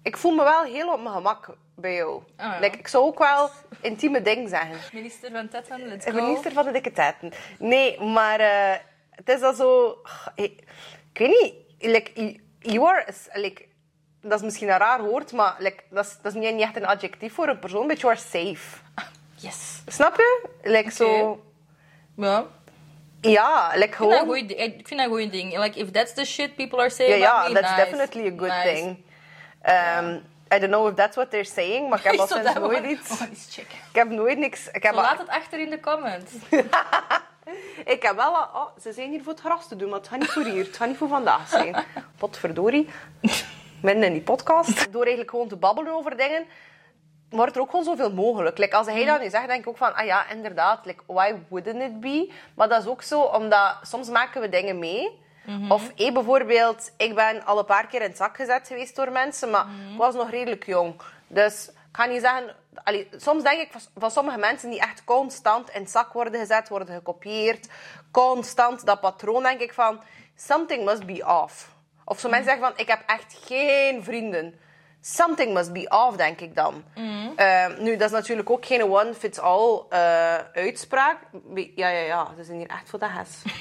ik voel me wel heel op mijn gemak bij jou. Ah, ja. like, ik zou ook wel intieme dingen zeggen. Minister van Tetten, let's go. minister van de dikke tetten. Nee, maar eh, het is dat zo... Ik, ik weet niet. Like, you are... Like, dat is misschien een raar woord, maar like, dat, is, dat is niet, echt een adjectief voor een persoon. But you are safe. Yes. Snap je? Like, zo... Ja. Ja, like Ik vind, dat een gewoon... goeie ik vind dat een goeie ding. Like, if that's the shit people are saying about ja, me, that's nice. definitely a good Nice. thing. Um, I don't know if that's what they're saying, maar ik heb al Zo, sinds dat nooit iets... eens checken. Ik heb nooit niks... Ik heb, al- laat het achter in de comments. ik heb wel al... Oh, ze zijn hier voor het gras te doen, maar het gaat niet voor hier. Het gaat niet voor vandaag zijn. Potverdorie. Midden in die podcast. Door eigenlijk gewoon te babbelen over dingen, wordt er ook gewoon zoveel mogelijk. Like, als hij dat nu zegt, denk ik ook van... Ah ja, inderdaad. Like, why wouldn't it be? Maar dat is ook zo, omdat soms maken we dingen mee... Of hey, bijvoorbeeld, ik ben al een paar keer in het zak gezet geweest door mensen, maar ik was nog redelijk jong. Dus ik ga niet zeggen... Allee, soms denk ik van, van sommige mensen die echt constant in het zak worden gezet, worden gekopieerd. Constant dat patroon, denk ik van... Something must be off. Of zo mensen zeggen van, ik heb echt geen vrienden. Something must be off, denk ik dan. Eh, nu, dat is natuurlijk ook geen one-fits-all eh, uitspraak. Ja, ja, ja, ze zijn hier echt voor de hes.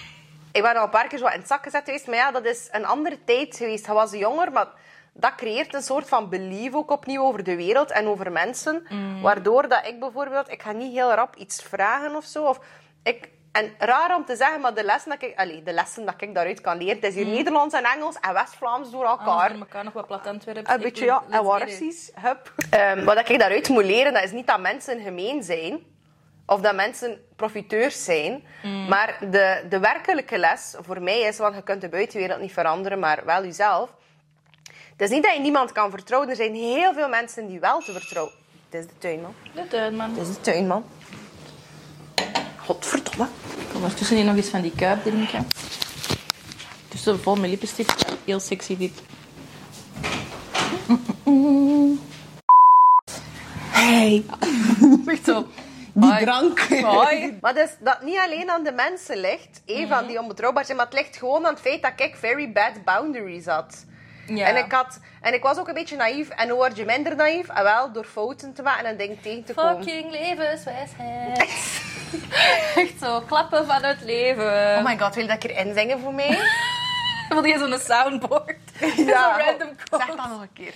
Ik ben al een paar keer zo in het zak gezet geweest. Maar ja, dat is een andere tijd geweest. Hij was jonger, maar dat creëert een soort van belief ook opnieuw over de wereld en over mensen. Waardoor dat ik bijvoorbeeld... Ik ga niet heel rap iets vragen of zo. Of ik, en raar om te zeggen, maar de lessen dat ik, allee, de lessen dat ik daaruit kan leren... Het is hier Nederlands en Engels en West-Vlaams door elkaar. Anders door elkaar nog wat plat Antwerpen. Een beetje, ja. En. Hup. Ehm, wat ik daaruit moet leren, dat is niet dat mensen gemeen zijn. Of dat mensen profiteurs zijn. Maar de, de werkelijke les voor mij is, want je kunt de buitenwereld niet veranderen, maar wel jezelf. Het is niet dat je niemand kan vertrouwen. Er zijn heel veel mensen die wel te vertrouwen. Het is de tuinman. De tuinman. Het is de tuinman. Godverdomme. Kom maar tussenin nog eens van die kuip drinken. Tussen vol met lippenstift. Heel sexy dit. Hey, Echt zo. die Hoi. drank. Hoi. Maar dus, dat niet alleen aan de mensen ligt, eh, van die onbetrouwbaar zijn, maar het ligt gewoon aan het feit dat ik very bad boundaries had. Ja. En, ik had, en ik was ook een beetje naïef. En hoe word je minder naïef? En wel door fouten te maken en dingen tegen te komen. Fucking levenswijsheid. Echt zo, klappen van het leven. Oh my god, wil je dat keer inzingen voor mij? Wil je zo'n soundboard? Ja. Zo'n random quote. Zeg dat nog een keer.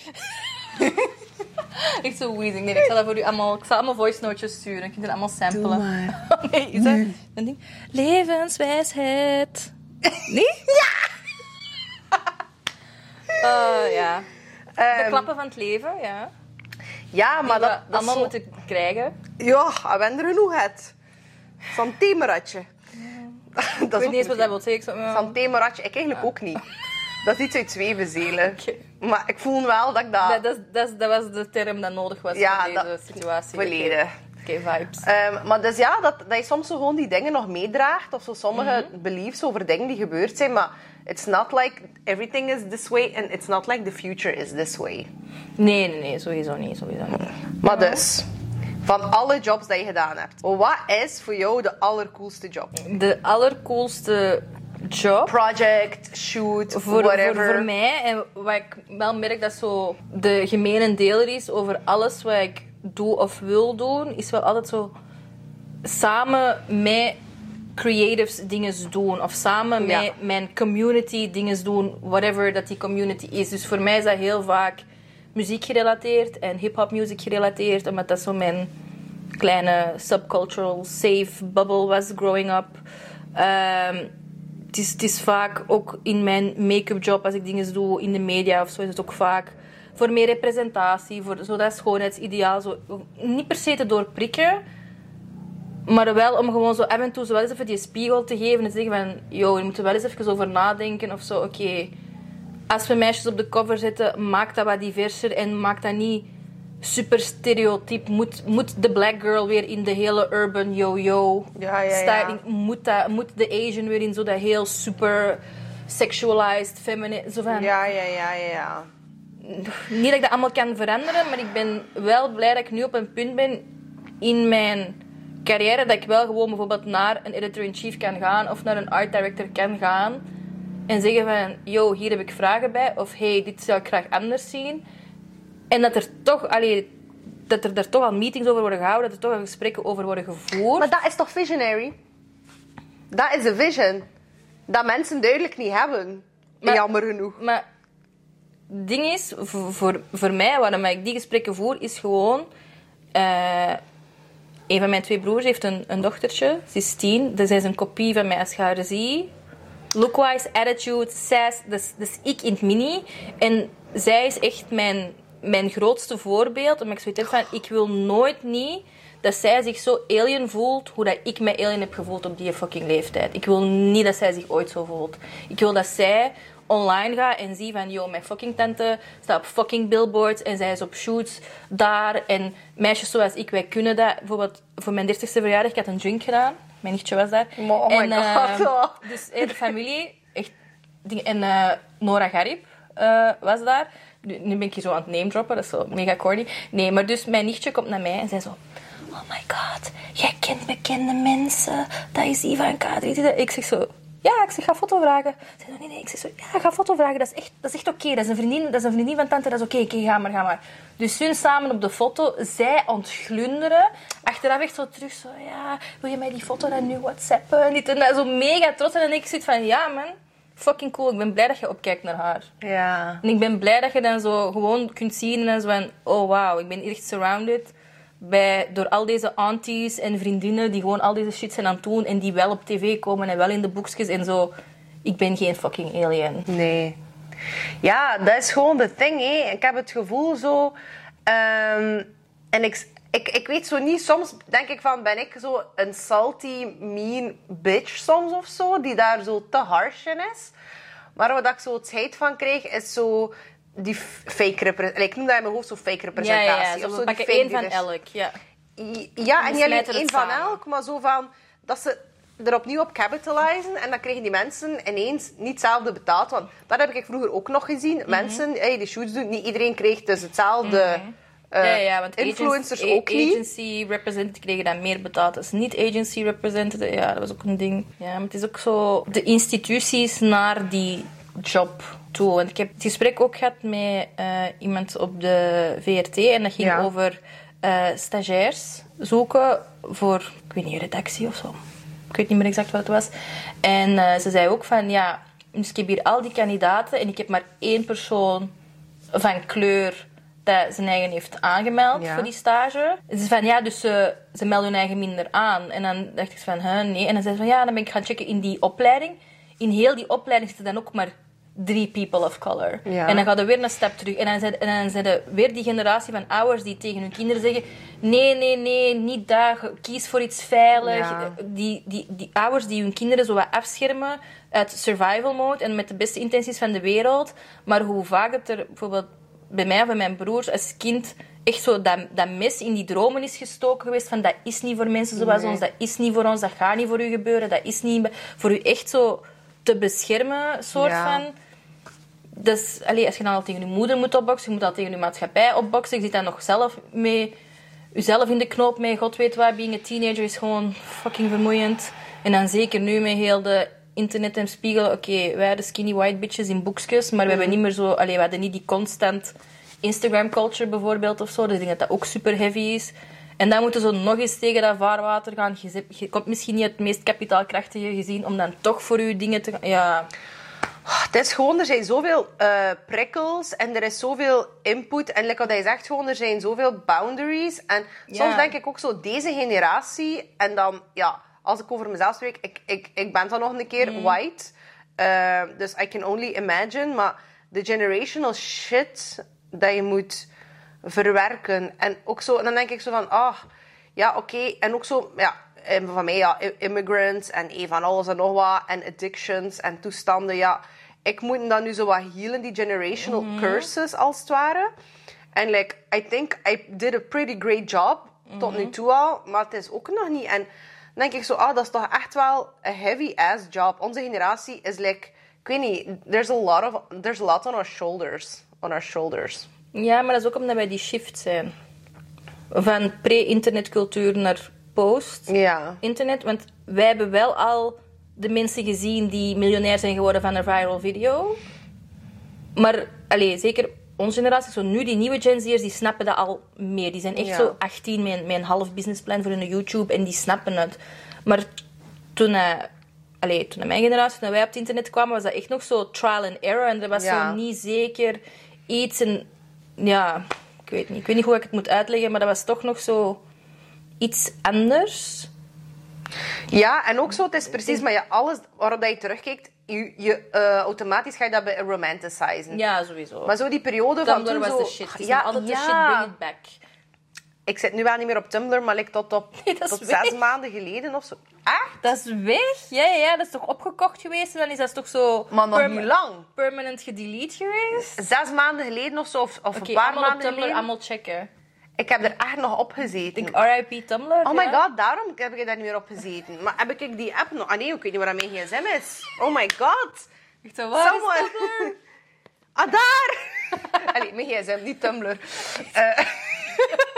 Echt zo wheezing. Nee, ik zal dat voor u allemaal... Ik zal allemaal voice notes sturen. Ik kan het allemaal samplen. maar. nee, is dat ding? Levenswijsheid. Nee? Ja! Eh, ja. De Ehm, klappen van het leven, ja. ja, maar dat, dat allemaal zo... moeten krijgen. Ja, en ben er genoeg het. Zo'n themeratje. Dat Ik weet niet eens wat dat wil zeggen. Ja. Zo'n themeratje. Ik eigenlijk ook niet. Dat is iets uit Zwevenzelen. Oké. Maar ik voel wel dat ik dat... Dat, dat, dat, was de term dat nodig was Ja, voor deze situatie. Volledig. Oké, vibes. Ehm, maar dus ja, dat, dat je soms zo gewoon die dingen nog meedraagt. Of zo sommige Mhm. beliefs over dingen die gebeurd zijn. Maar it's not like everything is this way. And it's not like the future is this way. Nee, nee, nee, sowieso niet, sowieso niet. Maar dus, van alle jobs die je gedaan hebt. Wat is voor jou de allercoolste job? De allercoolste job Project, shoot, voor, voor, whatever. voor mij, en wat ik wel merk dat zo de gemene deler is over alles wat ik doe of wil doen, is wel altijd zo samen met creatives dingen doen. Of samen Ja. met mijn community dingen doen, whatever dat die community is. Dus voor mij is dat heel vaak muziek gerelateerd en hip-hop music gerelateerd, omdat dat zo mijn kleine subcultural safe bubble was growing up. Ehm, het, is, het is vaak ook in mijn make-up job, als ik dingen doe in de media of zo, is het ook vaak voor meer representatie, voor zo dat schoonheidsideaal. Zo, niet per se te doorprikken, maar wel om gewoon zo af en toe zo wel eens even die spiegel te geven en te zeggen van, yo, je moet er wel eens even over nadenken of zo. Oké, als we meisjes op de cover zetten, maak dat wat diverser en maak dat niet super stereotyp. Moet, moet de black girl weer in de hele urban yo-yo Ja, ja? Moet, dat, moet de Asian weer in zo dat heel super sexualized, feminine? Zo van, Ja, ja, ja, ja, ja. Niet dat ik dat allemaal kan veranderen, maar ik ben wel blij dat ik nu op een punt ben in mijn carrière dat ik wel gewoon bijvoorbeeld naar een editor-in-chief kan gaan of naar een art director kan gaan en zeggen van, yo, hier heb ik vragen bij of hey, dit zou ik graag anders zien. En dat er toch, allee, dat er daar toch al meetings over worden gehouden, dat er toch al gesprekken over worden gevoerd. Maar dat is toch visionary? Dat is een vision. Dat mensen duidelijk niet hebben. Maar- Jammer genoeg. Maar ding is, voor, voor, mij, waarom ik die gesprekken voer, is gewoon... eh, een van mijn twee broers heeft een, een dochtertje, ze is tien. Dus zij is een kopie van mij als je ziet. Lookwise, attitude, is, dat is ik in het mini. En zij is echt mijn, mijn grootste voorbeeld. Omdat ik zoiets heb van, ik wil nooit niet dat zij zich zo alien voelt hoe dat ik mij alien heb gevoeld op die fucking leeftijd. Ik wil niet dat zij zich ooit zo voelt. Ik wil dat zij online gaat en zie van, yo, mijn fucking tante staat op fucking billboards en zij is op shoots daar. En meisjes zoals ik, wij kunnen dat. Bijvoorbeeld, voor mijn 30ste verjaardag, ik had een drink gedaan. Mijn nichtje was daar. Oh my en, God, oh. dus eh, de familie, echt... En eh, Nora Garib eh, was daar. Nu, nu ben ik hier zo aan het name droppen, dat is zo mega corny. Nee, maar dus mijn nichtje komt naar mij en zei zo... Oh my god, jij kent bekende mensen. Dat is Ivanka. Ik zeg zo... Ja, ik zeg, ga foto vragen. Ze zei, nee, nee. Ik zeg zo, ja, ga foto vragen. Dat is echt, dat is echt oké. Dat, is een vriendin, dat is een vriendin van tante. Dat is oké. Oké, ga maar, ga maar. Dus hun samen op de foto. Zij ontglunderen. Achteraf echt zo terug zo... Ja, wil je mij die foto dan nu whatsappen? En dit en dat. Zo mega trots. En ik zit van... Ja, man. Fucking cool. Ik ben blij dat je opkijkt naar haar. Ja. En ik ben blij dat je dan zo gewoon kunt zien en zo van... Oh, wauw. Ik ben echt surrounded bij, door al deze aunties en vriendinnen die gewoon al deze shit zijn aan het doen en die wel op tv komen en wel in de boekjes en zo. Ik ben geen fucking alien. Nee. Ja, dat is gewoon de thing, hè. Ik heb het gevoel zo... ehm, en ik, ik, ik weet zo niet, soms denk ik van, ben ik zo een salty, mean bitch soms of zo, die daar zo te harsh in is. Maar wat ik zo het van kreeg, is zo die fake representatie. Ik noem dat in mijn hoofd zo fake Ja, representatie. ja, ja. Zo, of we zo pakken één van divers- elk. Ja. ja, en niet alleen één van elk, maar zo van dat ze er opnieuw op capitalizen en dan kregen die mensen ineens niet hetzelfde betaald. Want dat heb ik vroeger ook nog gezien. Mhm. Mensen hey, die shoots doen, niet iedereen kreeg dus hetzelfde. eh, ja, ja, want influencers agency, ook niet. Agency representative kregen dan meer betaald als niet-agency representative. Ja, dat was ook een ding. Ja, maar het is ook zo de instituties naar die job toe. Want ik heb het gesprek ook gehad met eh, iemand op de VRT en dat ging Ja. over eh, stagiairs zoeken voor, ik weet niet, redactie of zo. Ik weet niet meer exact wat het was. En eh, ze zei ook van, ja, dus ik heb hier al die kandidaten en ik heb maar één persoon van kleur dat zijn eigen heeft aangemeld Ja. voor die stage. Ze zei van, ja, dus ze, ze melden hun eigen minder aan. En dan dacht ik van, huh, nee. En dan zei ze van, ja, dan ben ik gaan checken in die opleiding. In heel die opleiding zitten dan ook maar drie people of color. Ja. En dan gaat er weer een stap terug. En dan zijn, en dan zijn er weer die generatie van ouders die tegen hun kinderen zeggen... Nee, nee, nee, niet daar. Kies voor iets veilig. Ja. Die, die, die ouders die hun kinderen zo wat afschermen uit survival mode en met de beste intenties van de wereld. Maar hoe vaak het er bijvoorbeeld bij mij of bij mijn broers als kind echt zo dat, dat mes in die dromen is gestoken geweest van dat is niet voor mensen zoals Nee. ons, dat is niet voor ons, dat gaat niet voor u gebeuren, dat is niet voor u echt zo te beschermen, soort Ja. van. Dus allee, als je dan al tegen je moeder moet opboksen, je moet al tegen je maatschappij opboksen, je zit dan nog zelf mee, jezelf in de knoop mee, god weet wat, being a teenager is gewoon fucking vermoeiend. En dan zeker nu met heel de internet en spiegel, oké, wij hadden skinny white bitches in boekjes, maar we hebben niet meer zo, allee, we hadden niet die constant Instagram culture bijvoorbeeld of zo, dus ik denk dat dat ook super heavy is. En dan moeten ze nog eens tegen dat vaarwater gaan. Je, je komt misschien niet het meest kapitaalkrachtige gezien om dan toch voor je dingen te gaan. Ja, Het is gewoon, er zijn zoveel eh, prikkels en er is zoveel input. En like wat hij zegt, gewoon, er zijn zoveel boundaries. En soms denk ik ook zo, deze generatie... En dan, ja, als ik over mezelf spreek, ik, ik, ik ben dan nog een keer Mm. white. Eh, dus I can only imagine. Maar de generational shit dat je moet verwerken. En ook zo, en dan denk ik zo van, ah, ja, oké. En ook zo, ja, van mij, ja, immigrants en eh, van alles en nog wat. En addictions en toestanden, ja. Ik moet dan nu zo wat healen, die generational curses, als het ware. En like, I think I did a pretty great job, tot nu toe al. Maar het is ook nog niet. En dan denk ik zo, ah, dat is toch echt wel een heavy-ass job. Onze generatie is like, ik weet niet, there's a lot, of, there's a lot on our shoulders. On our shoulders. Ja, maar dat is ook omdat wij die shift zijn. Van pre-internetcultuur naar post-internet. Ja. Want wij hebben wel al de mensen gezien die miljonair zijn geworden van een viral video. Maar allez, zeker onze generatie, zo nu die nieuwe Gen Z'ers, die snappen dat al meer. Die zijn echt Ja. zo 18 met, met een half businessplan voor hun YouTube en die snappen het. Maar toen, eh allee, toen mijn generatie, toen wij op het internet kwamen, was dat echt nog zo trial and error. En er was Ja. zo niet zeker iets. En ja, ik weet niet. Ik weet niet hoe ik het moet uitleggen, maar dat was toch nog zo iets anders. Ja, en ook zo, het is precies, maar ja, alles waarop dat je terugkijkt, je, je, eh, automatisch ga je dat bij romanticizen. Ja, sowieso. Maar zo die periode van Tumblr toen was zo... de shit. Het nog altijd de shit, bring it back. Ik zit nu wel niet meer op Tumblr, maar ik tot, op, Nee, dat is tot weg. zes maanden geleden of zo. Echt? Dat is weg? Ja, ja, ja, dat is toch opgekocht geweest en dan is dat toch zo... Maar nog perma- niet lang. Permanent gedelete geweest? Zes maanden geleden of zo, of, een paar allemaal op maanden Tumblr, geleden. allemaal checken. Ik heb er echt nog op gezeten. Ik RIP Tumblr. Oh my ja. god, daarom heb ik daar niet meer op gezeten. Maar heb ik die app nog... Ah nee, ik weet niet waar mijn gsm is. Oh my god. Ik waar is Someone. Tumblr? Ah, daar! Allee, mijn gsm, niet Tumblr. Eh,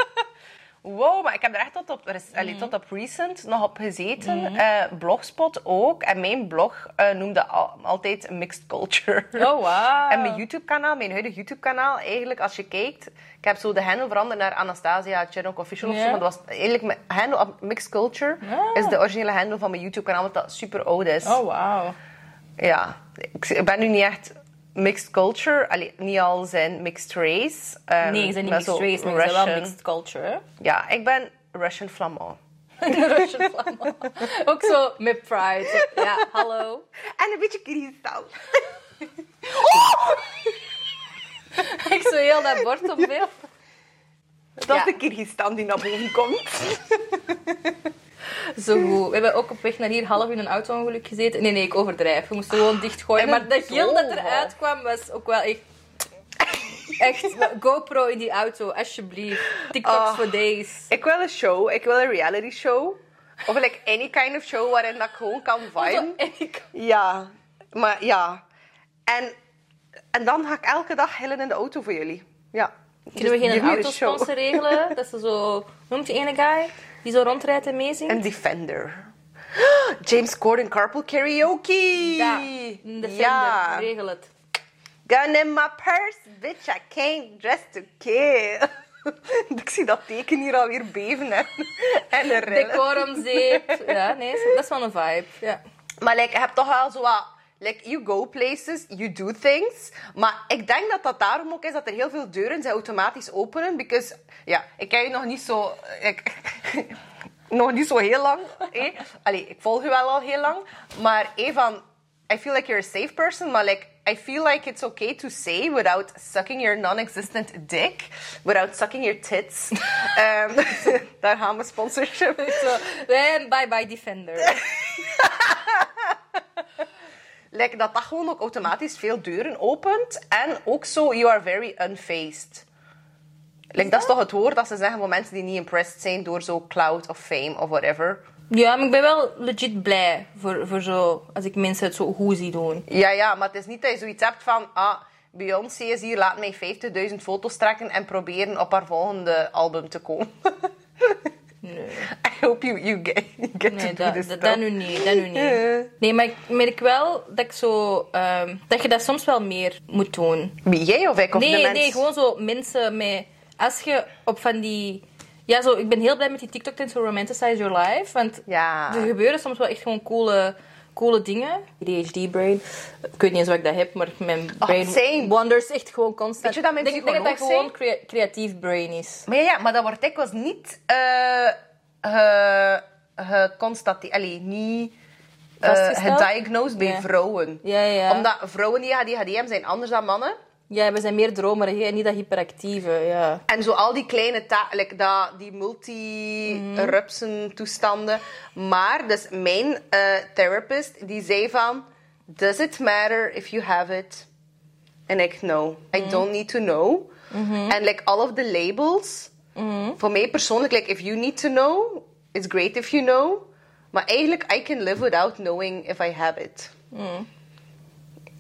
wow, maar ik heb er echt tot op, er is- allee, Mhm. tot op recent nog op gezeten. Eh, Blogspot ook. En mijn blog eh, noemde al- altijd Mixed Culture. Oh, wow. En mijn YouTube-kanaal, mijn huidige YouTube-kanaal, eigenlijk als je kijkt... Ik heb zo de handle veranderd naar Anastasia Chernok Official of zo. Maar dat was eigenlijk mijn handle op Mixed Culture. Ah. Is de originele handle van mijn YouTube-kanaal, omdat dat super oud is. Oh, wauw. Ja, ik ben nu niet echt mixed culture. Allee, niet al zijn mixed race. Ehm, Nee, je bent niet mixed race, maar wel mixed culture? Ja, ik ben Russian Flamand. Russian Flamand. Ook zo met pride. Ja, hallo. En een beetje kristal. Ik zo heel dat bord op beeld. Dat is Ja. de Kyrgyzstan die naar boven komt. Zo goed. We hebben ook op weg naar hier half in een auto-ongeluk gezeten. Nee, nee, ik overdrijf. We moesten gewoon dichtgooien. En Maar dat gil dat eruit kwam, was ook wel echt... Echt, GoPro in die auto, alsjeblieft. TikToks Oh. for days. Ik wil een show. Ik wil een reality show. Of like any kind of show waarin dat ik gewoon kan viben. Zo, en ik- Ja, maar ja. En, en dan ga ik elke dag hillen in de auto voor jullie. Ja. Kunnen we Dus geen autosponsor regelen? Dat ze zo... Noemt die ene guy? Die zo rondrijdt en meezingt? Een Defender. James Corden Carpool Karaoke. Ja, Defender. Ja. Regel het. Gun in my purse, bitch, I came dressed to kill. Ik zie dat teken hier alweer beven en, en rillen. Decorum zeep. Ja, nee, dat is wel een vibe. Ja. Maar like, je hebt toch wel zo wat... Like, you go places, you do things. Maar ik denk dat dat daarom ook is dat er heel veel deuren zijn automatisch openen. Because, ja, ik ken je nog niet zo... Ik, nog niet zo heel lang. Eh? Allee, ik volg je wel al heel lang. Maar eh, van... I feel like you're a safe person, maar like... I feel like it's okay to say without sucking your non-existent dick. Without sucking your tits. Ehm, daar gaan we sponsorship. Zo, en bye bye Defender. Like, dat dat gewoon ook automatisch veel deuren opent. En ook zo, you are very unfazed. Like, dat is toch het woord dat ze zeggen voor mensen die niet impressed zijn door zo cloud of fame of whatever. Ja, maar ik ben wel legit blij voor, voor zo, als ik mensen het zo goed zie doen. Ja, ja, maar het is niet dat je zoiets hebt van... Ah, Beyoncé is hier, laat mij 50.000 foto's trekken en proberen op haar volgende album te komen. Nee. I hope you, you get, you get Nee, to do dat, this dat, dat nu niet. Dat nu niet. Nee, maar ik merk wel dat ik zo... ehm, dat je dat soms wel meer moet doen. Wie, jij of ik? Of de Nee, mens? nee, gewoon zo mensen met... Als je op van die... Ja, zo, ik ben heel blij met die TikTok-trend zo Romanticize Your Life. Want Ja. er gebeuren soms wel echt gewoon coole, coole dingen. ADHD-brain. Ik weet niet eens wat ik dat heb, maar mijn brain Oh, wanders echt gewoon constant. Weet je dat mijn ik denk, dat dat gewoon crea- creatief brain is. Maar ja, ja, maar dat wordt dikwijls niet eh ge, geconstateerd. Allee, niet eh, Vastgesteld? gediagnosed bij Ja. vrouwen. Ja, ja. Omdat vrouwen die ADHD hebben, zijn anders dan mannen. Ja, we zijn meer dromerig en niet dat hyperactieve. Ja. En zo al die kleine like dat, die multi-rupsen toestanden. Maar, dus mijn eh, therapist, die zei van... Does it matter if you have it? En ik, no. I don't need to know. En like all of the labels... Voor mij persoonlijk, like if you need to know... It's great if you know. Maar eigenlijk, I can live without knowing if I have it.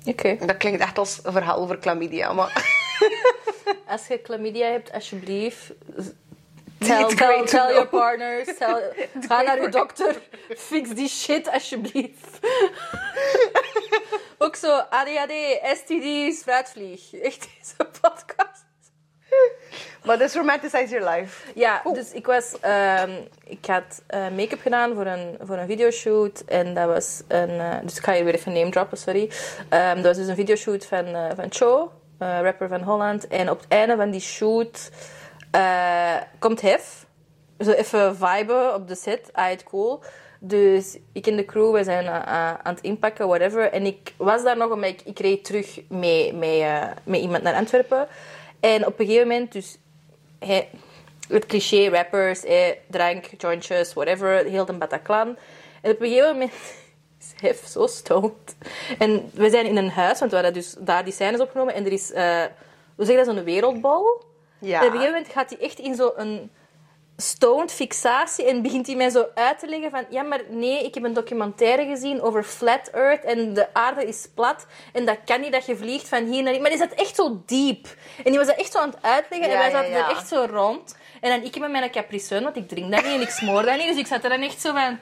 Oké. Dat klinkt echt als een verhaal over chlamydia, maar... Als je chlamydia hebt, alsjeblieft. Tell, tell, your partners. Tell, ga naar je dokter. Fix die shit, alsjeblieft. Ook zo, ADHD, STD's, fruitvlieg. Echt deze podcast. Maar dus romanticize your life. Ja, dus ik was... ehm, ik had eh, make-up gedaan voor een, voor een videoshoot. En dat was een... eh, dus ik ga je weer even name droppen, sorry. Ehm, dat was dus een videoshoot van, eh van Cho, rapper van Holland. En op het einde van die shoot komt Hef. Zo even viben op de set. Ah, het cool. Dus ik en de crew, we zijn aan het inpakken, whatever. En ik was daar nog omdat ik, ik reed terug mee, mee, met iemand naar Antwerpen. En op een gegeven moment, dus hij, het cliché rappers, drank, jointjes, whatever, heel de Bataclan. En op een gegeven moment is Hef zo stoned. En we zijn in een huis, want we hadden dus daar die scènes opgenomen. En er is, eh hoe zeg je dat, zo'n wereldbol. Ja. En op een gegeven moment gaat hij echt in zo'n stoned fixatie en begint hij mij zo uit te leggen van ja, maar nee, ik heb een documentaire gezien over flat earth en de aarde is plat en dat kan niet dat je vliegt van hier naar hier. Maar die zat echt zo diep. En die was dat echt zo aan het uitleggen Ja, en wij zaten ja. er echt zo rond. En dan ik met mijn Capri Sun, want ik drink dat niet en ik smoor dat niet. Dus ik zat er dan echt zo van...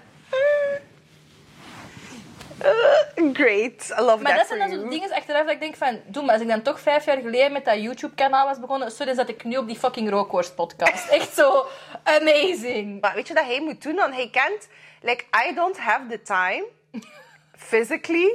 Great, I love Maar that dat for zijn dan you. zo dingen achteraf dat ik denk van... Doe maar, als ik dan toch vijf jaar geleden met dat YouTube-kanaal was begonnen... Sorry, zat ik nu op die fucking rookworst-podcast. Echt zo amazing. Maar weet je dat hij moet doen? Want hij kent... Like, I don't have the time, physically.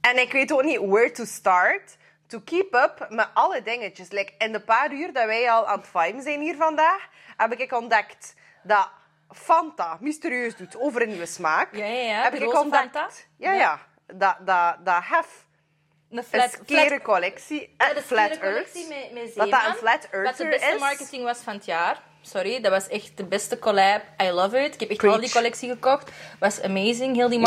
En ik weet ook niet where to start. To keep up met alle dingetjes. Like, in de paar uur dat wij al aan het viben zijn hier vandaag... heb ik ontdekt dat Fanta mysterieus doet over een nieuwe smaak. Ja, ja, ja. Heb ik ontdekt... Fanta. Ja, Ja. Dat, dat, dat Hef Een flat, collectie... Ja, eh, de flat Earth. met, met Dat dat een flat Wat de earther beste is. marketing was van het jaar. Sorry, dat was echt de beste collab. I love it. Ik heb echt al die Preach. collectie gekocht. Was amazing, heel die Ja.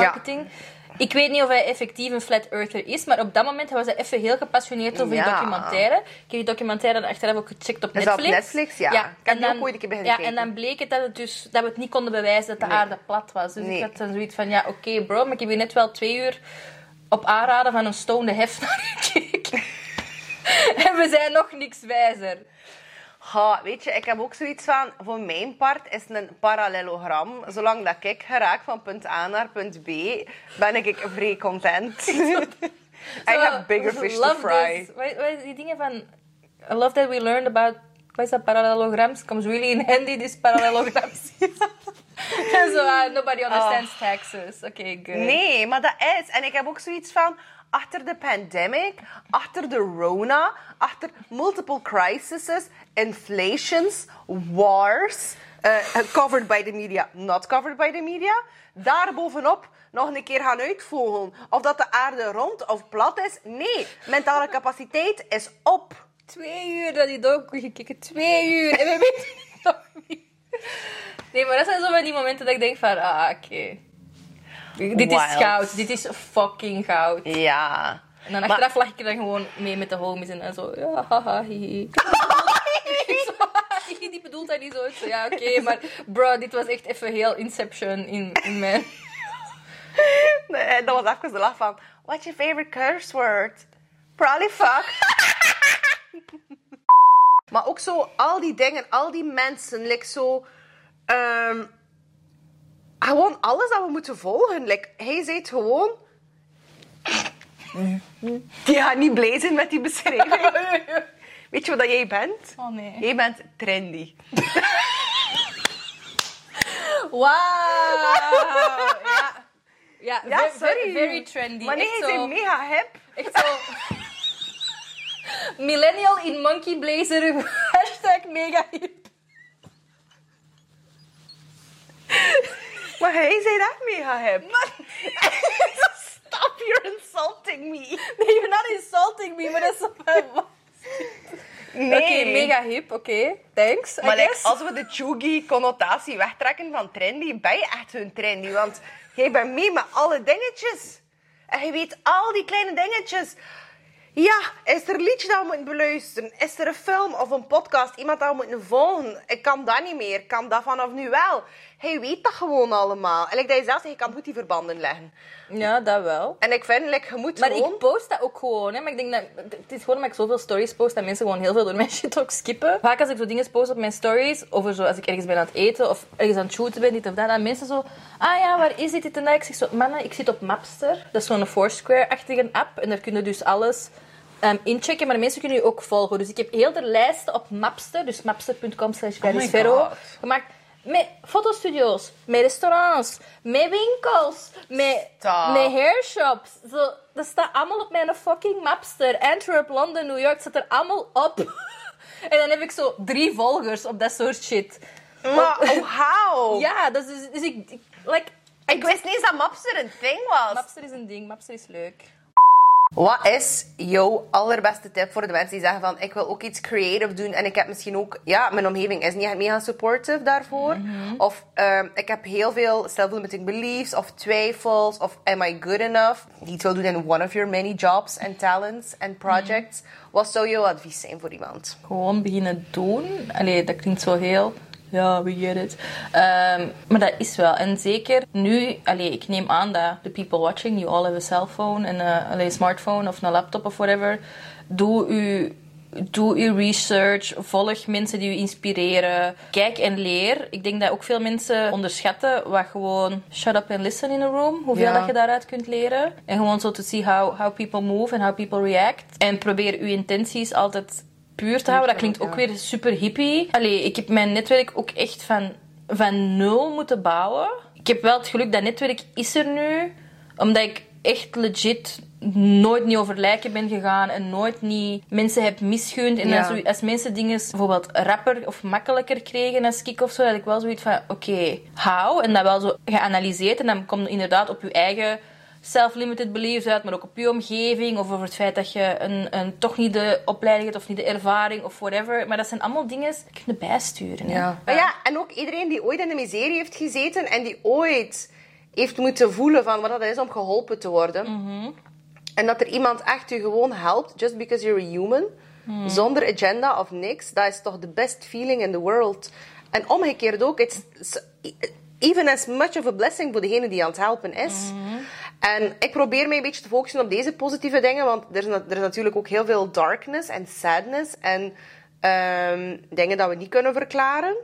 Ik weet niet of hij effectief een flat earther is, maar op dat moment was hij even heel gepassioneerd over die Ja. documentaire. Ik heb die documentaire dan achteraf ook gecheckt op Is dat op Netflix. Netflix? Ja. Ik heb en dan, ook ooit een keer beginnen ja. En dan bleek het dat, het dus, dat we het niet konden bewijzen dat de Nee. aarde plat was. Dus Nee. ik had dan zoiets van, ja, oké bro, maar ik heb hier net wel twee uur op aanraden van een stonende hef naar gekeken. en we zijn nog niks wijzer. Ha, weet je, ik heb ook zoiets van, voor mijn part is het een parallelogram. Zolang dat ik geraak van punt A naar punt B, ben ik vrij content. I have bigger fish to fry. Wat, is die dingen van... I love that we learned about... Wat is dat? Parallelograms? Comes really in handy, this parallelograms. En zo, ah, nobody understands taxes. Oké, good. Nee, maar dat is. En ik heb ook zoiets van, achter de pandemic, achter de Rona, achter multiple crises, inflations, wars, eh, covered by the media, not covered by the media, daarbovenop nog een keer gaan uitvogelen. Of dat de aarde rond of plat is. Nee, mentale capaciteit is op. Twee uur dat die docu gekeken. Twee uur. En we weten het nog niet. Nee, maar dat zijn zo van die momenten dat ik denk van... Ah, oké. Dit is goud. Dit is fucking goud. Ja. En dan Maar- achteraf lag ik er dan gewoon mee met de homies en zo... Ja, haha, hihi. Zo, niet zoiets van, ja, oké, maar bro, dit was echt even heel Inception in, in mijn... Nee, dat was even de lach van... What's your favorite curse word? Probably fuck. maar ook zo, al die dingen, al die mensen, like zo... ehm, gewoon alles dat we moeten volgen. Like, hij zei het gewoon... Die gaat niet blij zijn met die beschrijving. Weet je wat dat jij bent? Oh nee. Jij bent trendy. Wauw! Ja. Ja, Ja, ve- ve- sorry. very trendy. Maar nee, hij zo, is mega hip. echt zo... Millennial in monkey blazer, hashtag mega hip. Hij zei dat mega hip. Stop, you're insulting me. Nee, you're not insulting me, maar dat is. Nee. Oké, mega hip, oké. Thanks, I Maar like, als we de chuggy-connotatie wegtrekken van trendy, ben je echt hun trendy. Want jij bent mee met alle dingetjes. En je weet al die kleine dingetjes. Ja, is er een liedje dat we moeten beluisteren? Is er een film of een podcast? Iemand dat we moeten volgen? Ik kan dat niet meer. Ik kan dat vanaf nu wel. Hij weet dat gewoon allemaal. En like dat je zelf zegt, je kan goed die verbanden leggen. Ja, dat wel. En ik vind, like, je moet Maar gewoon... ik post dat ook gewoon. Hè. Maar ik denk dat het is gewoon omdat ik zoveel stories post dat mensen gewoon heel veel door mijn shit ook skippen. Vaak als ik zo dingen post op mijn stories, over zo als ik ergens ben aan het eten of ergens aan het shooten ben, dit of dat, dan mensen zo, ah ja, waar is dit, dit en dat? Ik zeg zo, mannen, ik zit op Mapster. Dat is zo'n Foursquare-achtige app en daar kun je dus alles ehm, inchecken, maar de mensen kunnen je ook volgen. Dus ik heb heel de lijsten op Mapster, dus mapster.com slash God. gemaakt. Met fotostudio's, met restaurants, met winkels, met, Stop. met hairshops. Zo, dat staat allemaal op mijn fucking Mapster. Antwerp, Londen, New York, staat er allemaal op. en dan heb ik zo drie volgers op dat soort shit. Maar, oh, how? Ja, dus, dus, dus ik, ik... Like, Ik wist niet eens dat Mapster een ding was. Mapster is een ding, Mapster is leuk. Wat is jouw allerbeste tip voor de mensen die zeggen van ik wil ook iets creative doen en ik heb misschien ook, ja, mijn omgeving is niet echt mega supportive daarvoor. Of ehm, ik heb heel veel self-limiting beliefs of twijfels of am I good enough? Die iets wil doen in one of your many jobs and talents and projects. Wat zou jouw advies zijn voor iemand? Gewoon beginnen doen. Allee, dat klinkt zo heel... Ja, we get it. Ehm, maar dat is wel. En zeker nu... Allee, ik neem aan dat the people watching, you all have a cellphone en eh, allee, een smartphone of een laptop of whatever. Doe u... Doe uw research, volg mensen die u inspireren. Kijk en leer. Ik denk dat ook veel mensen onderschatten wat gewoon shut up and listen in a room. Hoeveel Ja. dat je daaruit kunt leren. En gewoon zo te see how, how people move and how people react. En probeer uw intenties altijd puur te houden. Dat klinkt ook weer super hippie. Allee, ik heb mijn netwerk ook echt van, van nul moeten bouwen. Ik heb wel het geluk dat netwerk is er nu. Omdat ik echt legit nooit niet over lijken ben gegaan. En nooit niet mensen heb misgund. En Ja. als, als mensen dingen bijvoorbeeld rapper of makkelijker kregen als ik of zo. Had ik wel zoiets van, oké, how? En dat wel zo geanalyseerd. En dan komt inderdaad op je eigen self-limited beliefs uit, maar ook op je omgeving of over het feit dat je een, een, toch niet de opleiding hebt of niet de ervaring of whatever. Maar dat zijn allemaal dingen die kun je bijsturen. hè. Maar ja, en ook iedereen die ooit in de miserie heeft gezeten en die ooit heeft moeten voelen van wat dat is om geholpen te worden. En dat er iemand echt je gewoon helpt, just because you're a human, zonder agenda of niks, dat is toch de best feeling in the world. En omgekeerd ook, it's even as much of a blessing voor degene die aan het helpen is. En ik probeer mij een beetje te focussen op deze positieve dingen, want er is, na- er is natuurlijk ook heel veel darkness en sadness en ehm, dingen dat we niet kunnen verklaren.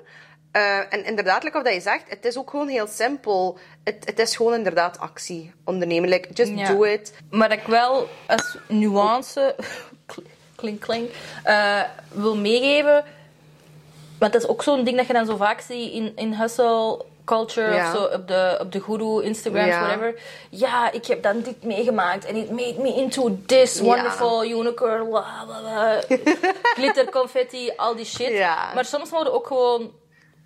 Eh, en inderdaad, like of dat je zegt, het is ook gewoon heel simpel. Het, het is gewoon inderdaad actie ondernemen. Like, just Ja. do it. Maar ik wel als nuance, klink klink, eh, wil meegeven. Want dat is ook zo'n ding dat je dan zo vaak ziet in, in hustle culture Ja. of zo op de, op de guru, Instagrams, Ja. whatever. Ja, ik heb dan dit meegemaakt en it made me into this Ja. wonderful unicorn, bla bla bla. glitter, confetti, al die shit. Maar soms moeten we ook gewoon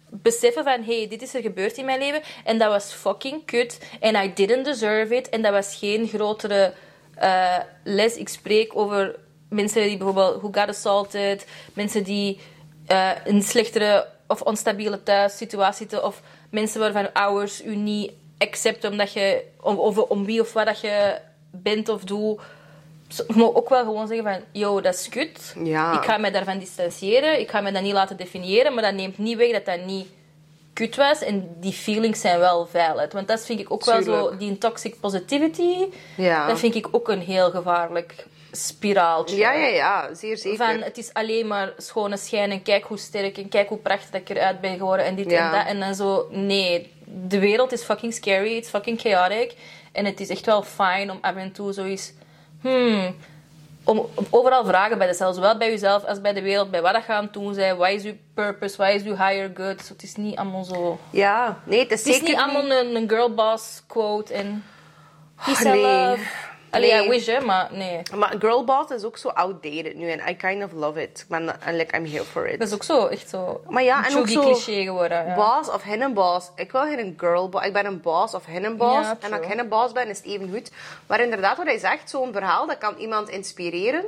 beseffen van, hey, dit is er gebeurd in mijn leven en dat was fucking kut en I didn't deserve it en dat was geen grotere eh, les. Ik spreek over mensen die bijvoorbeeld who got assaulted, mensen die eh, een slechtere of onstabiele thuissituatie zitten of mensen waarvan ouders u niet accepten omdat je om, over, om wie of wat dat je bent of doet je mag ook wel gewoon zeggen van, yo, dat is kut. Ja. Ik ga mij daarvan distancieren. Ik ga mij dat niet laten definiëren. Maar dat neemt niet weg dat dat niet kut was. En die feelings zijn wel valid. Want dat vind ik ook wel zo, die toxic positivity. Ja. Dat vind ik ook een heel gevaarlijk spiraaltje. Ja, ja, ja, zeer zeker. Van het is alleen maar schone schijn en kijk hoe sterk en kijk hoe prachtig ik eruit ben geworden en dit Ja. en dat. En dan zo, nee, de wereld is fucking scary, it's fucking chaotic. En het is echt wel fijn om af en toe zoiets, hmm, om overal vragen bij jezelf, zowel bij jezelf als bij de wereld, bij wat dat gaan doen zijn, wat is uw purpose, wat is uw higher good. Het is niet allemaal zo... Ja, nee, het is Het is zeker niet allemaal een, een girlboss quote en... Peace and nee. love. Allee, Nee. I wish, hè, maar nee. Maar girlboss is ook zo outdated nu en I kind of love it. En like, I'm here for it. Dat is ook zo, echt zo... Maar ja, en ook zo cliché geworden. Ja. boss of hen boss. Ik wil geen girl boss. Ik ben een boss of hen boss. Ja, en als ik hen boss ben, is het even goed. Maar inderdaad, wat hij zegt, zo'n verhaal, dat kan iemand inspireren.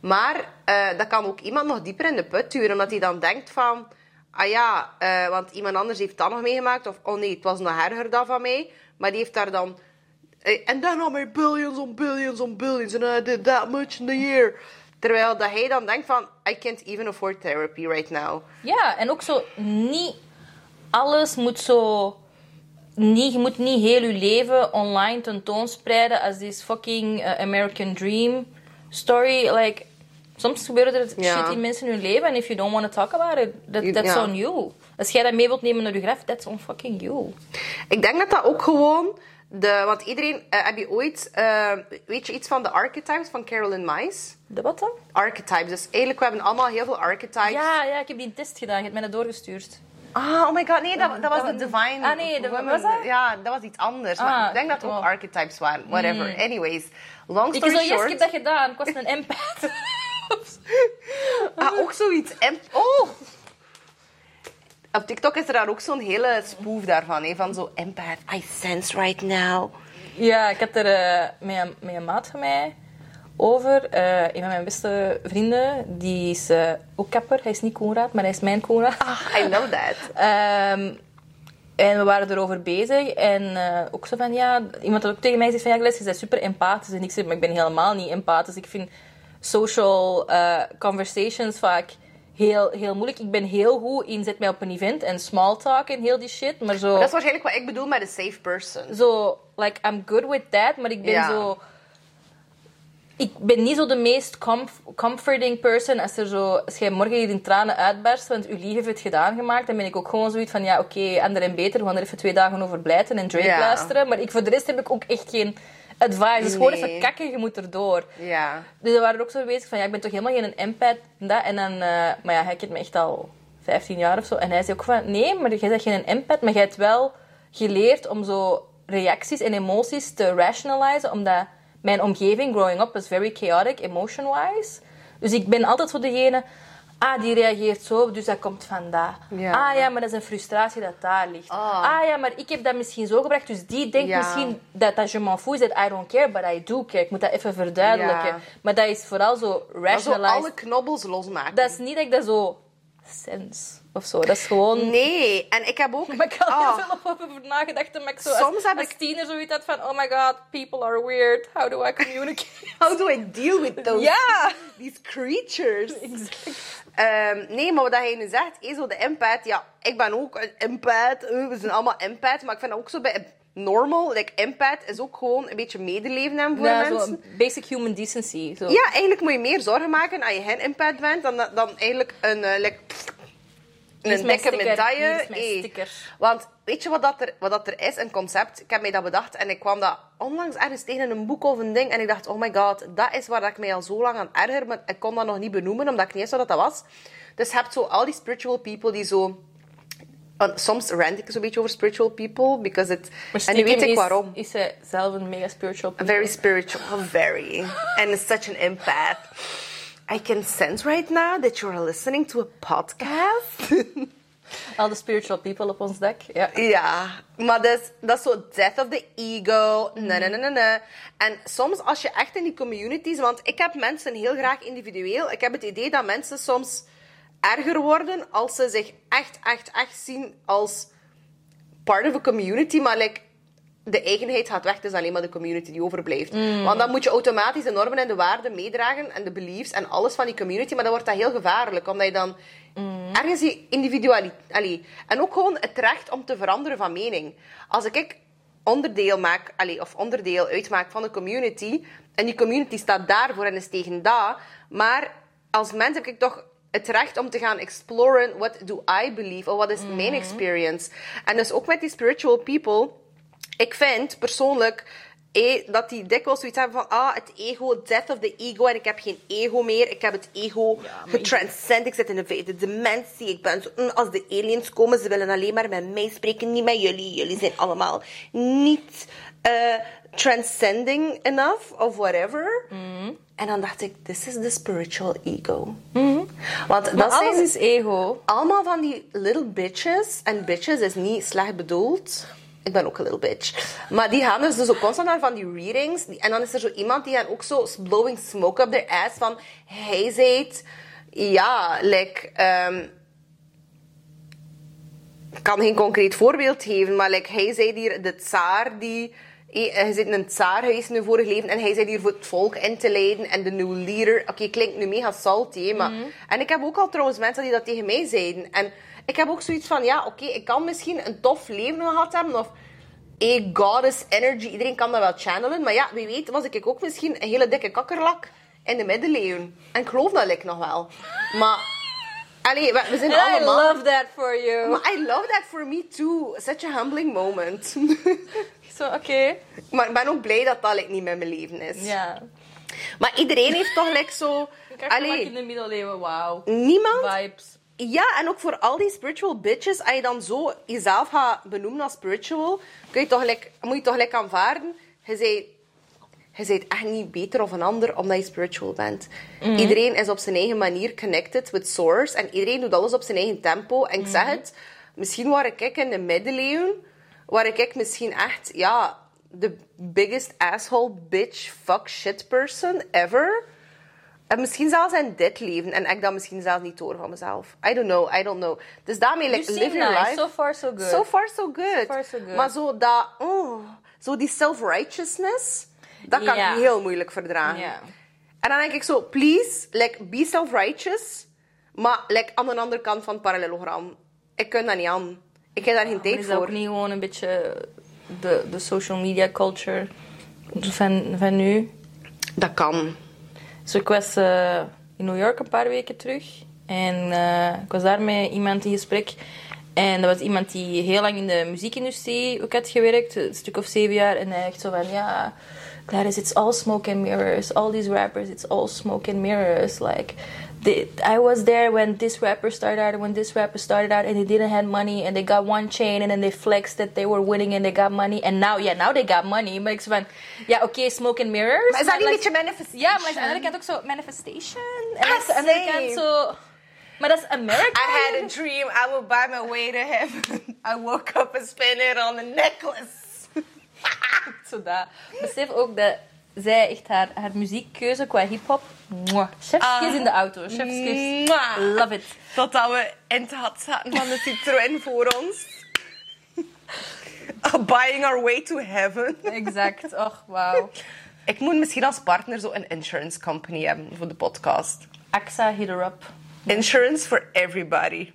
Maar eh, dat kan ook iemand nog dieper in de put duwen. Omdat hij dan denkt van... Ah ja, eh, want iemand anders heeft dat nog meegemaakt. Of, oh nee, het was nog erger dan van mij. Maar die heeft daar dan... eh, And then I made billions on billions on billions. And I did that much in a year. Terwijl dat hij dan denkt van... I can't even afford therapy right now. Ja, en ook zo niet alles moet zo. Niet, je moet niet heel je leven online tentoonspreiden als this fucking eh, American Dream story. Like, soms gebeuren er Ja. shitty mensen in hun leven en if you don't want to talk about it, that, that's on you. Als jij dat mee wilt nemen naar je graf, that's on fucking you. Ik denk dat dat ook gewoon... De, want iedereen... eh, heb je ooit... eh, weet je iets van de archetypes van Carolyn Mice? De wat dan? Archetypes. Dus eigenlijk, we hebben allemaal heel veel archetypes. Ja, ja, ik heb die test gedaan. Je hebt mij dat doorgestuurd. Ah, oh my god. Nee, dat, dat was dat- de Divine Ah, nee, Woman. was dat? Ja, dat was iets anders. Ah, maar ik denk dat het ook oh. archetypes waren. Whatever. Anyways. Long Ik story zo, yes, ik short... heb dat gedaan. Ik was een empath. Ah, ook zoiets. En, oh! Op TikTok is er daar ook zo'n hele spoof daarvan. Hè, van zo empath. I sense right now. Ja, ik had er eh, met, een, met een maat van mij over. Eh, een van mijn beste vrienden, die is eh, ook kapper. Hij is niet Koenraad, maar hij is mijn Koenraad. Ah, I know that. Ehm, en we waren erover bezig. En ook zo van, ja... Iemand had ook tegen mij gezegd van, ja, Gles, je bent super empathisch. En ik zeg, maar ik ben helemaal niet empathisch. Ik vind social conversations vaak heel, heel moeilijk. Ik ben heel goed in zet mij op een event en small talk en heel die shit. Maar zo... Dat is waarschijnlijk wat ik bedoel met een safe person. zo, like, I'm good with that, maar ik ben Ja. zo... Ik ben niet zo de meest comf- comforting person als er zo... Als jij morgen hier in tranen uitbarst, want uw lief heeft het gedaan gemaakt, dan ben ik ook gewoon zoiets van, ja, oké, ander en beter, we gaan er even twee dagen over blijten en Drake Ja. luisteren. Maar ik, voor de rest heb ik ook echt geen advice. Het is gewoon even kakken, je moet erdoor. Ja. Dus we waren ook zo bezig van, ja, ik ben toch helemaal geen empath. en Dat. En dan, eh, maar ja, hij kent me echt al 15 jaar of zo. En hij zei ook van, nee, maar jij bent geen empath, maar jij hebt wel geleerd om zo reacties en emoties te rationalizen, omdat mijn omgeving growing up was very chaotic, emotion-wise. Dus ik ben altijd zo degene, ah, die reageert zo, dus dat komt van dat. Ja. Ah ja, maar dat is een frustratie dat daar ligt. Ah. Ah ja, maar ik heb dat misschien zo gebracht, dus die denkt Ja. misschien dat dat je m'en fous is, dat I don't care, but I do care. Ik moet dat even verduidelijken. Ja. Maar dat is vooral zo Maar zo rationalized. alle knobbels losmaken. Dat is niet dat ik dat zo sens of zo. Dat is gewoon... Nee, en ik heb ook... Maar ik had er Ah. op over nagedacht. Maar ik zo Soms als, heb als ik- tiener zoiets had van... Oh my god, people are weird. How do I communicate? How do I deal with those... ja! These creatures. Exact. Ehm, nee, maar wat hij nu zegt, is zo de empath. Ja, ik ben ook een empath. Eh, We zijn allemaal empath. Maar ik vind dat ook zo bij normal. Like, empath is ook gewoon een beetje medeleven hebben voor Ja, zo mensen. basic human decency. Zo. Ja, eigenlijk moet je meer zorgen maken als je geen empath bent dan, dan eigenlijk een, eh, like, een dikke sticker, medaille. Hey. sticker. Want weet je wat, dat er, wat dat er is? Een concept. Ik heb mij dat bedacht en ik kwam dat onlangs ergens tegen in een boek of een ding. En ik dacht, oh my god, dat is waar dat ik mij al zo lang aan erger. Maar ik kon dat nog niet benoemen, omdat ik niet wist wat dat was. Dus je hebt zo al die spiritual people die zo... soms rant ik zo'n beetje over spiritual people, because it... En nu weet ik is- waarom. Is zij zelf een mega spiritual person. Very spiritual, very. And such an empath. I can sense right now that you're listening to a podcast. Al de spiritual people op ons dak. Ja. ja, maar dat is, dat is zo death of the ego. Nee, nee, nee, nee. En soms als je echt in die communities... Want ik heb mensen heel graag individueel. Ik heb het idee dat mensen soms erger worden als ze zich echt, echt, echt zien als part of a community. Maar like, de eigenheid gaat weg, het is alleen maar de community die overblijft. Want dan moet je automatisch de normen en de waarden meedragen en de beliefs en alles van die community, maar dan wordt dat heel gevaarlijk, omdat je dan ergens die individualiteit... En ook gewoon het recht om te veranderen van mening. Als ik onderdeel maak, allee, of onderdeel uitmaak van de community, en die community staat daarvoor en is tegen dat, maar als mens heb ik toch het recht om te gaan exploren, what do I believe, of wat is mijn experience. En dus ook met die spiritual people, ik vind persoonlijk eh, dat die dikwijls zoiets hebben van ah, het ego, death of the ego, en ik heb geen ego meer, ik heb het ego getranscend, ik zit in de vijfde dimensie, ik ben zo, mm, als de aliens komen, ze willen alleen maar met mij spreken, niet met jullie, jullie zijn allemaal niet eh, transcending enough, of whatever. En dan dacht ik, this is the spiritual ego. Want Maar dat alles zijn is ego. allemaal van die little bitches. En bitches is niet slecht bedoeld. Ik ben ook een little bitch. Maar die gaan dus, dus ook constant naar van die readings. En dan is er zo iemand die hen ook zo blowing smoke up their ass van... Hij zei Ja, like... ehm, ik kan geen concreet voorbeeld geven, maar like, hij zei hier de tsaar die... eh, Hij zit in een tsaar geweest in vorig leven en hij zei hier voor het volk in te leiden en de new leader. Oké, klinkt nu mega salty, maar... En ik heb ook al trouwens mensen die dat tegen mij zeiden. En ik heb ook zoiets van, ja, oké, ik kan misschien een tof leven gehad hebben of... A goddess energy, iedereen kan dat wel channelen. Maar ja, wie weet was ik ook misschien een hele dikke kakkerlak in de middeleeuwen. En ik geloof dat ik nog wel. Maar... Allee, we, zijn And I allemaal... love that for you. Maar I love that for me too. Such a humbling moment. Zo, oké. maar ik ben ook blij dat dat like, niet met mijn leven is. Ja. Maar iedereen heeft toch like, zo... Kijk. Allee, in de middeleeuwen, wauw. niemand... Vibes. Ja, en ook voor al die spiritual bitches, als je dan zo jezelf gaat benoemen als spiritual, kun je toch moet je toch lekker aanvaarden. Je zei, je bent echt niet beter of een ander omdat je spiritual bent. Iedereen is op zijn eigen manier connected with source en iedereen doet alles op zijn eigen tempo. En ik zeg het, misschien waar ik in de middeleeuwen, waar ik misschien echt, ja, de biggest asshole bitch fuck shit person ever. En misschien zelfs in dit leven. En ik dat misschien zelfs niet door van mezelf. I don't know, I don't know. Dus daarmee, like, You live seem your nice. life. So far, so good. So far, so good. So far, so good. Maar zo dat... Oh, zo die self-righteousness, dat kan ik heel moeilijk verdragen. En dan denk ik zo, please, like, be self-righteous. Maar like, aan de andere kant van het parallelogram. Ik kan dat niet aan. Ik heb daar geen tijd is dat voor. ook niet gewoon een beetje de, de social media culture van, van nu? Dat kan. Dus ik was eh, in New York een paar weken terug. En eh, ik was daar met iemand in gesprek. En dat was iemand die heel lang in de muziekindustrie ook had gewerkt. Een stuk of zeven jaar. En hij echt zo van, ja... Gladys, it's all smoke and mirrors. All these rappers, it's all smoke and mirrors. Like, they, I was there when this rapper started out, when this rapper started out, and they didn't have money, and they got one chain, and then they flexed that they were winning, and they got money, and now, yeah, now they got money. Maar ik zo van, ja, oké, smoke and mirrors. Maar is dat niet een beetje manifestation? ja, maar aan de andere kant ook zo manifestation. En aan de andere same. kant zo... Maar dat is Amerika. I had a dream I would buy my way to heaven. I woke up and spent it on a necklace. Zo dat. Besef ook dat zij echt haar, haar muziekkeuze qua hip-hop... Chefskis Ah. in de auto. Chefskis. Love it. Totdat we in het had zaten van de Citroën voor ons. Buying our way to heaven. Exact. Och, wauw. Ik moet misschien als partner zo een insurance company hebben voor de podcast. AXA, hit her up. Insurance for everybody.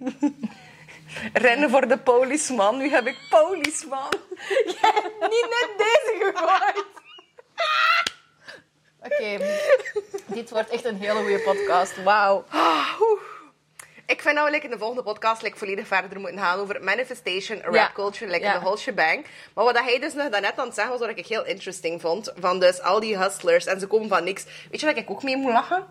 Rennen voor de policeman. Nu heb ik policeman. Niet net deze gegooid. Oké. Dit wordt echt een hele goede podcast. Wauw. Oeh. Ik vind dat we like, in de volgende podcast like, volledig verder moeten gaan over manifestation, rap Ja. culture, like, Ja. the whole shebang. Maar wat hij dus nog daarnet aan het zeggen was, wat ik heel interesting vond, van dus al die hustlers en ze komen van niks. Weet je wat ik ook mee moet lachen?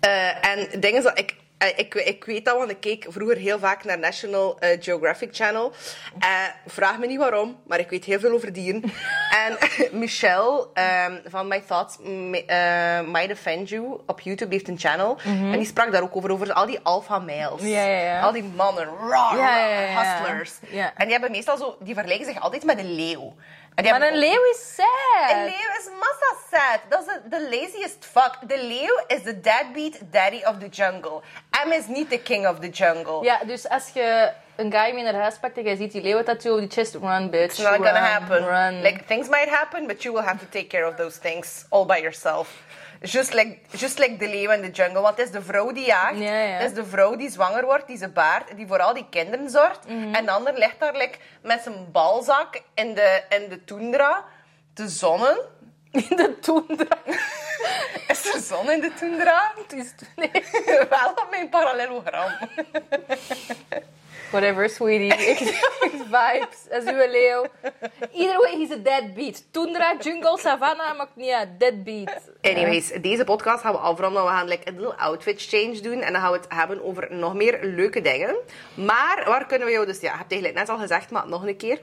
Eh, en dingen zo, ik, ik, ik weet dat, want ik keek vroeger heel vaak naar National eh, Geographic Channel. Eh, vraag me niet waarom, maar ik weet heel veel over dieren. en Michelle ehm, van My Thoughts M- eh, Might Offend You op YouTube heeft een channel. En die sprak daar ook over, over al die alpha males. Mhm. Ja, ja, ja. Al die mannen, raw, hustlers. En die hebben meestal zo, die vergelijken zich altijd met een leeuw. Maar een leeuw is sad. Een leeuw is massa sad. Dat is de, laziest fuck. De leeuw is de deadbeat daddy of the jungle. M is niet de king of the jungle. Ja, dus als je een guy mee naar huis pakt en je ziet die leeuwen-tattoo op die chest, run, bitch. It's not run, gonna happen. Run. Like things might happen, but you will have to take care of those things all by yourself. Just like, just like de leeuw in de jungle. Want het is de vrouw die jaagt. Ja, ja. Het is de vrouw die zwanger wordt, die ze baart. Die voor al die kinderen zorgt. Mhm. En de ander ligt daar like, met zijn balzak in de, in de toendra. Te zonnen. in de toendra. Is er zon in de toendra? Het is nee. Wel op mijn parallelogram. Whatever, sweetie. Vibes uw leeuw. Either way, he's a deadbeat. Toendra, jungle, savannah, maakt niet uit. Deadbeat. Anyways, deze podcast gaan we afronden. We gaan like, een little outfit change doen. En dan gaan we het hebben over nog meer leuke dingen. Maar waar kunnen we jou... Dus ja, je hebt eigenlijk net al gezegd, maar nog een keer.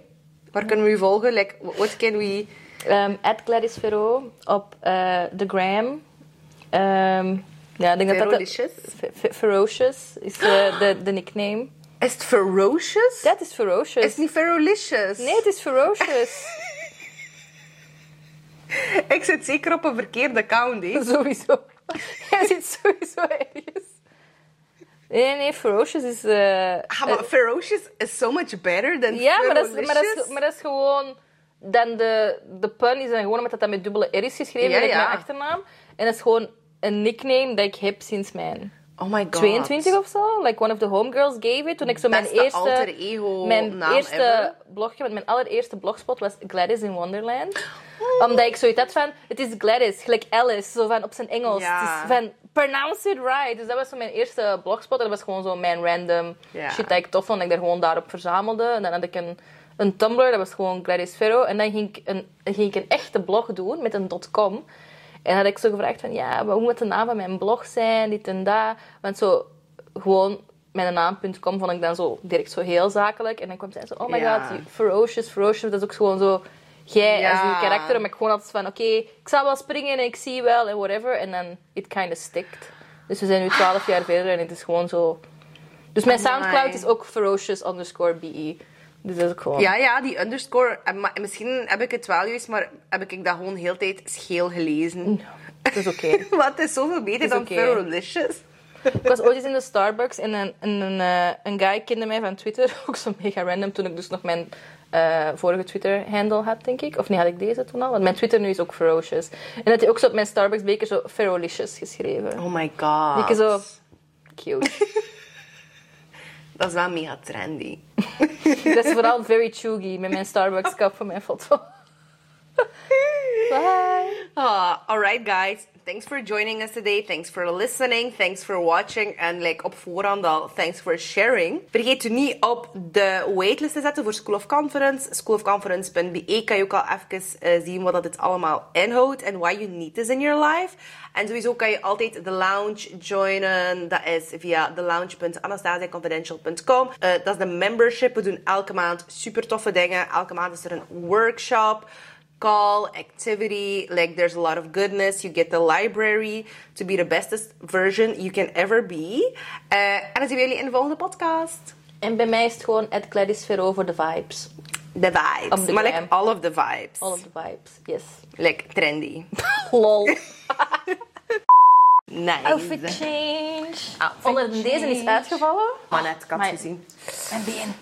Waar kunnen we je volgen? Like, what can we... Um, at Gladys Ferro op eh, de gram. Ehm, ja, ik denk dat Ferocious is eh, de, de nickname. Is het ferocious? Dat is ferocious. Is het niet ferolicious? Nee, het is ferocious. Ik zit zeker op een verkeerde account, hè. sowieso. Hij zit sowieso ergens. Nee, nee, ferocious is... eh, Ah, maar ferocious is so much better than ja, maar dat, is, maar, dat is, maar dat is gewoon... Dan de, de pun is dan gewoon omdat dat met dubbele R is geschreven, Ja, ja. mijn achternaam. En dat is gewoon een nickname dat ik heb sinds mijn Oh my god. 22 of zo. Like one of the homegirls gave it. Toen ik zo mijn Beste eerste... alter ego Mijn eerste ever. blogje, want mijn allereerste blogspot was Gladys in Wonderland. Omdat ik zoiets had van, het is Gladys, gelijk Alice, zo van op zijn Engels. Ja. Het is van, pronounce it right. Dus dat was zo mijn eerste blogspot. En dat was gewoon zo mijn random Ja. shit dat ik tof vond. Dat ik daar gewoon daarop verzamelde. En dan had ik een, een Tumblr, dat was gewoon Gladys Ferro. En dan ging ik een, ging ik een echte blog doen met een .com. En had ik zo gevraagd van, ja, hoe moet de naam van mijn blog zijn, dit en dat. Want zo, gewoon, mijn naam.com vond ik dan zo direct zo heel zakelijk. En dan kwam zij zo, oh my Ja. god, ferocious, ferocious. Dat is ook gewoon zo, jij Ja. als je karakter. Maar ik gewoon altijd van, oké, ik zal wel springen en ik zie wel en whatever. En dan, it kind of stikt. Dus we zijn nu twaalf jaar verder en het is gewoon zo... Dus mijn. Soundcloud is ook ferocious underscore BE. Dus dat is. Ja, ja, die underscore. eh, maar Misschien heb ik het wel juist, maar heb ik dat gewoon heel tijd scheel gelezen. Dat is oké. Het is zoveel beter is dan oké. ferolicious. Ik was ooit eens in de Starbucks en een, een, een, eh, een guy kende mij van Twitter. Ook zo mega random toen ik dus nog mijn eh, vorige Twitter-handle had, denk ik. Of nee, had ik deze toen al? Want mijn Twitter nu is ook ferocious. En dat hij ook zo op mijn Starbucks-beker zo ferolicious geschreven. Oh my god. Ik zo... Cute. Dat is wel mega trendy. dat is vooral very chuggy met mijn Starbucks-kap voor mijn foto. Bye. Ah, alright guys. Thanks for joining us today. Thanks for listening. Thanks for watching. En like op voorhand al, thanks for sharing. Vergeet u niet op de waitlist te zetten voor School of Conference. Schoolofconference.be kan je ook al even eh, zien wat dat het allemaal inhoudt en why you need this in your life. En sowieso kan je altijd de lounge joinen. Dat is via thelounge.anastasiaconfidential.com. Eh dat is de membership. We doen elke maand super toffe dingen. Elke maand is er een workshop call, activity. Like there's a lot of goodness. You get the library to be the bestest version you can ever be. Eh, en dan zien we jullie in de volgende podcast. En bij mij is het gewoon at Gladys Ferro voor de vibes. The vibes. De maar like all of the vibes. All of the vibes, yes. Like trendy. Lol. Nice. Outfit change. Outfit Onder deze is uitgevallen. Maar net, ik had gezien. Mijn been.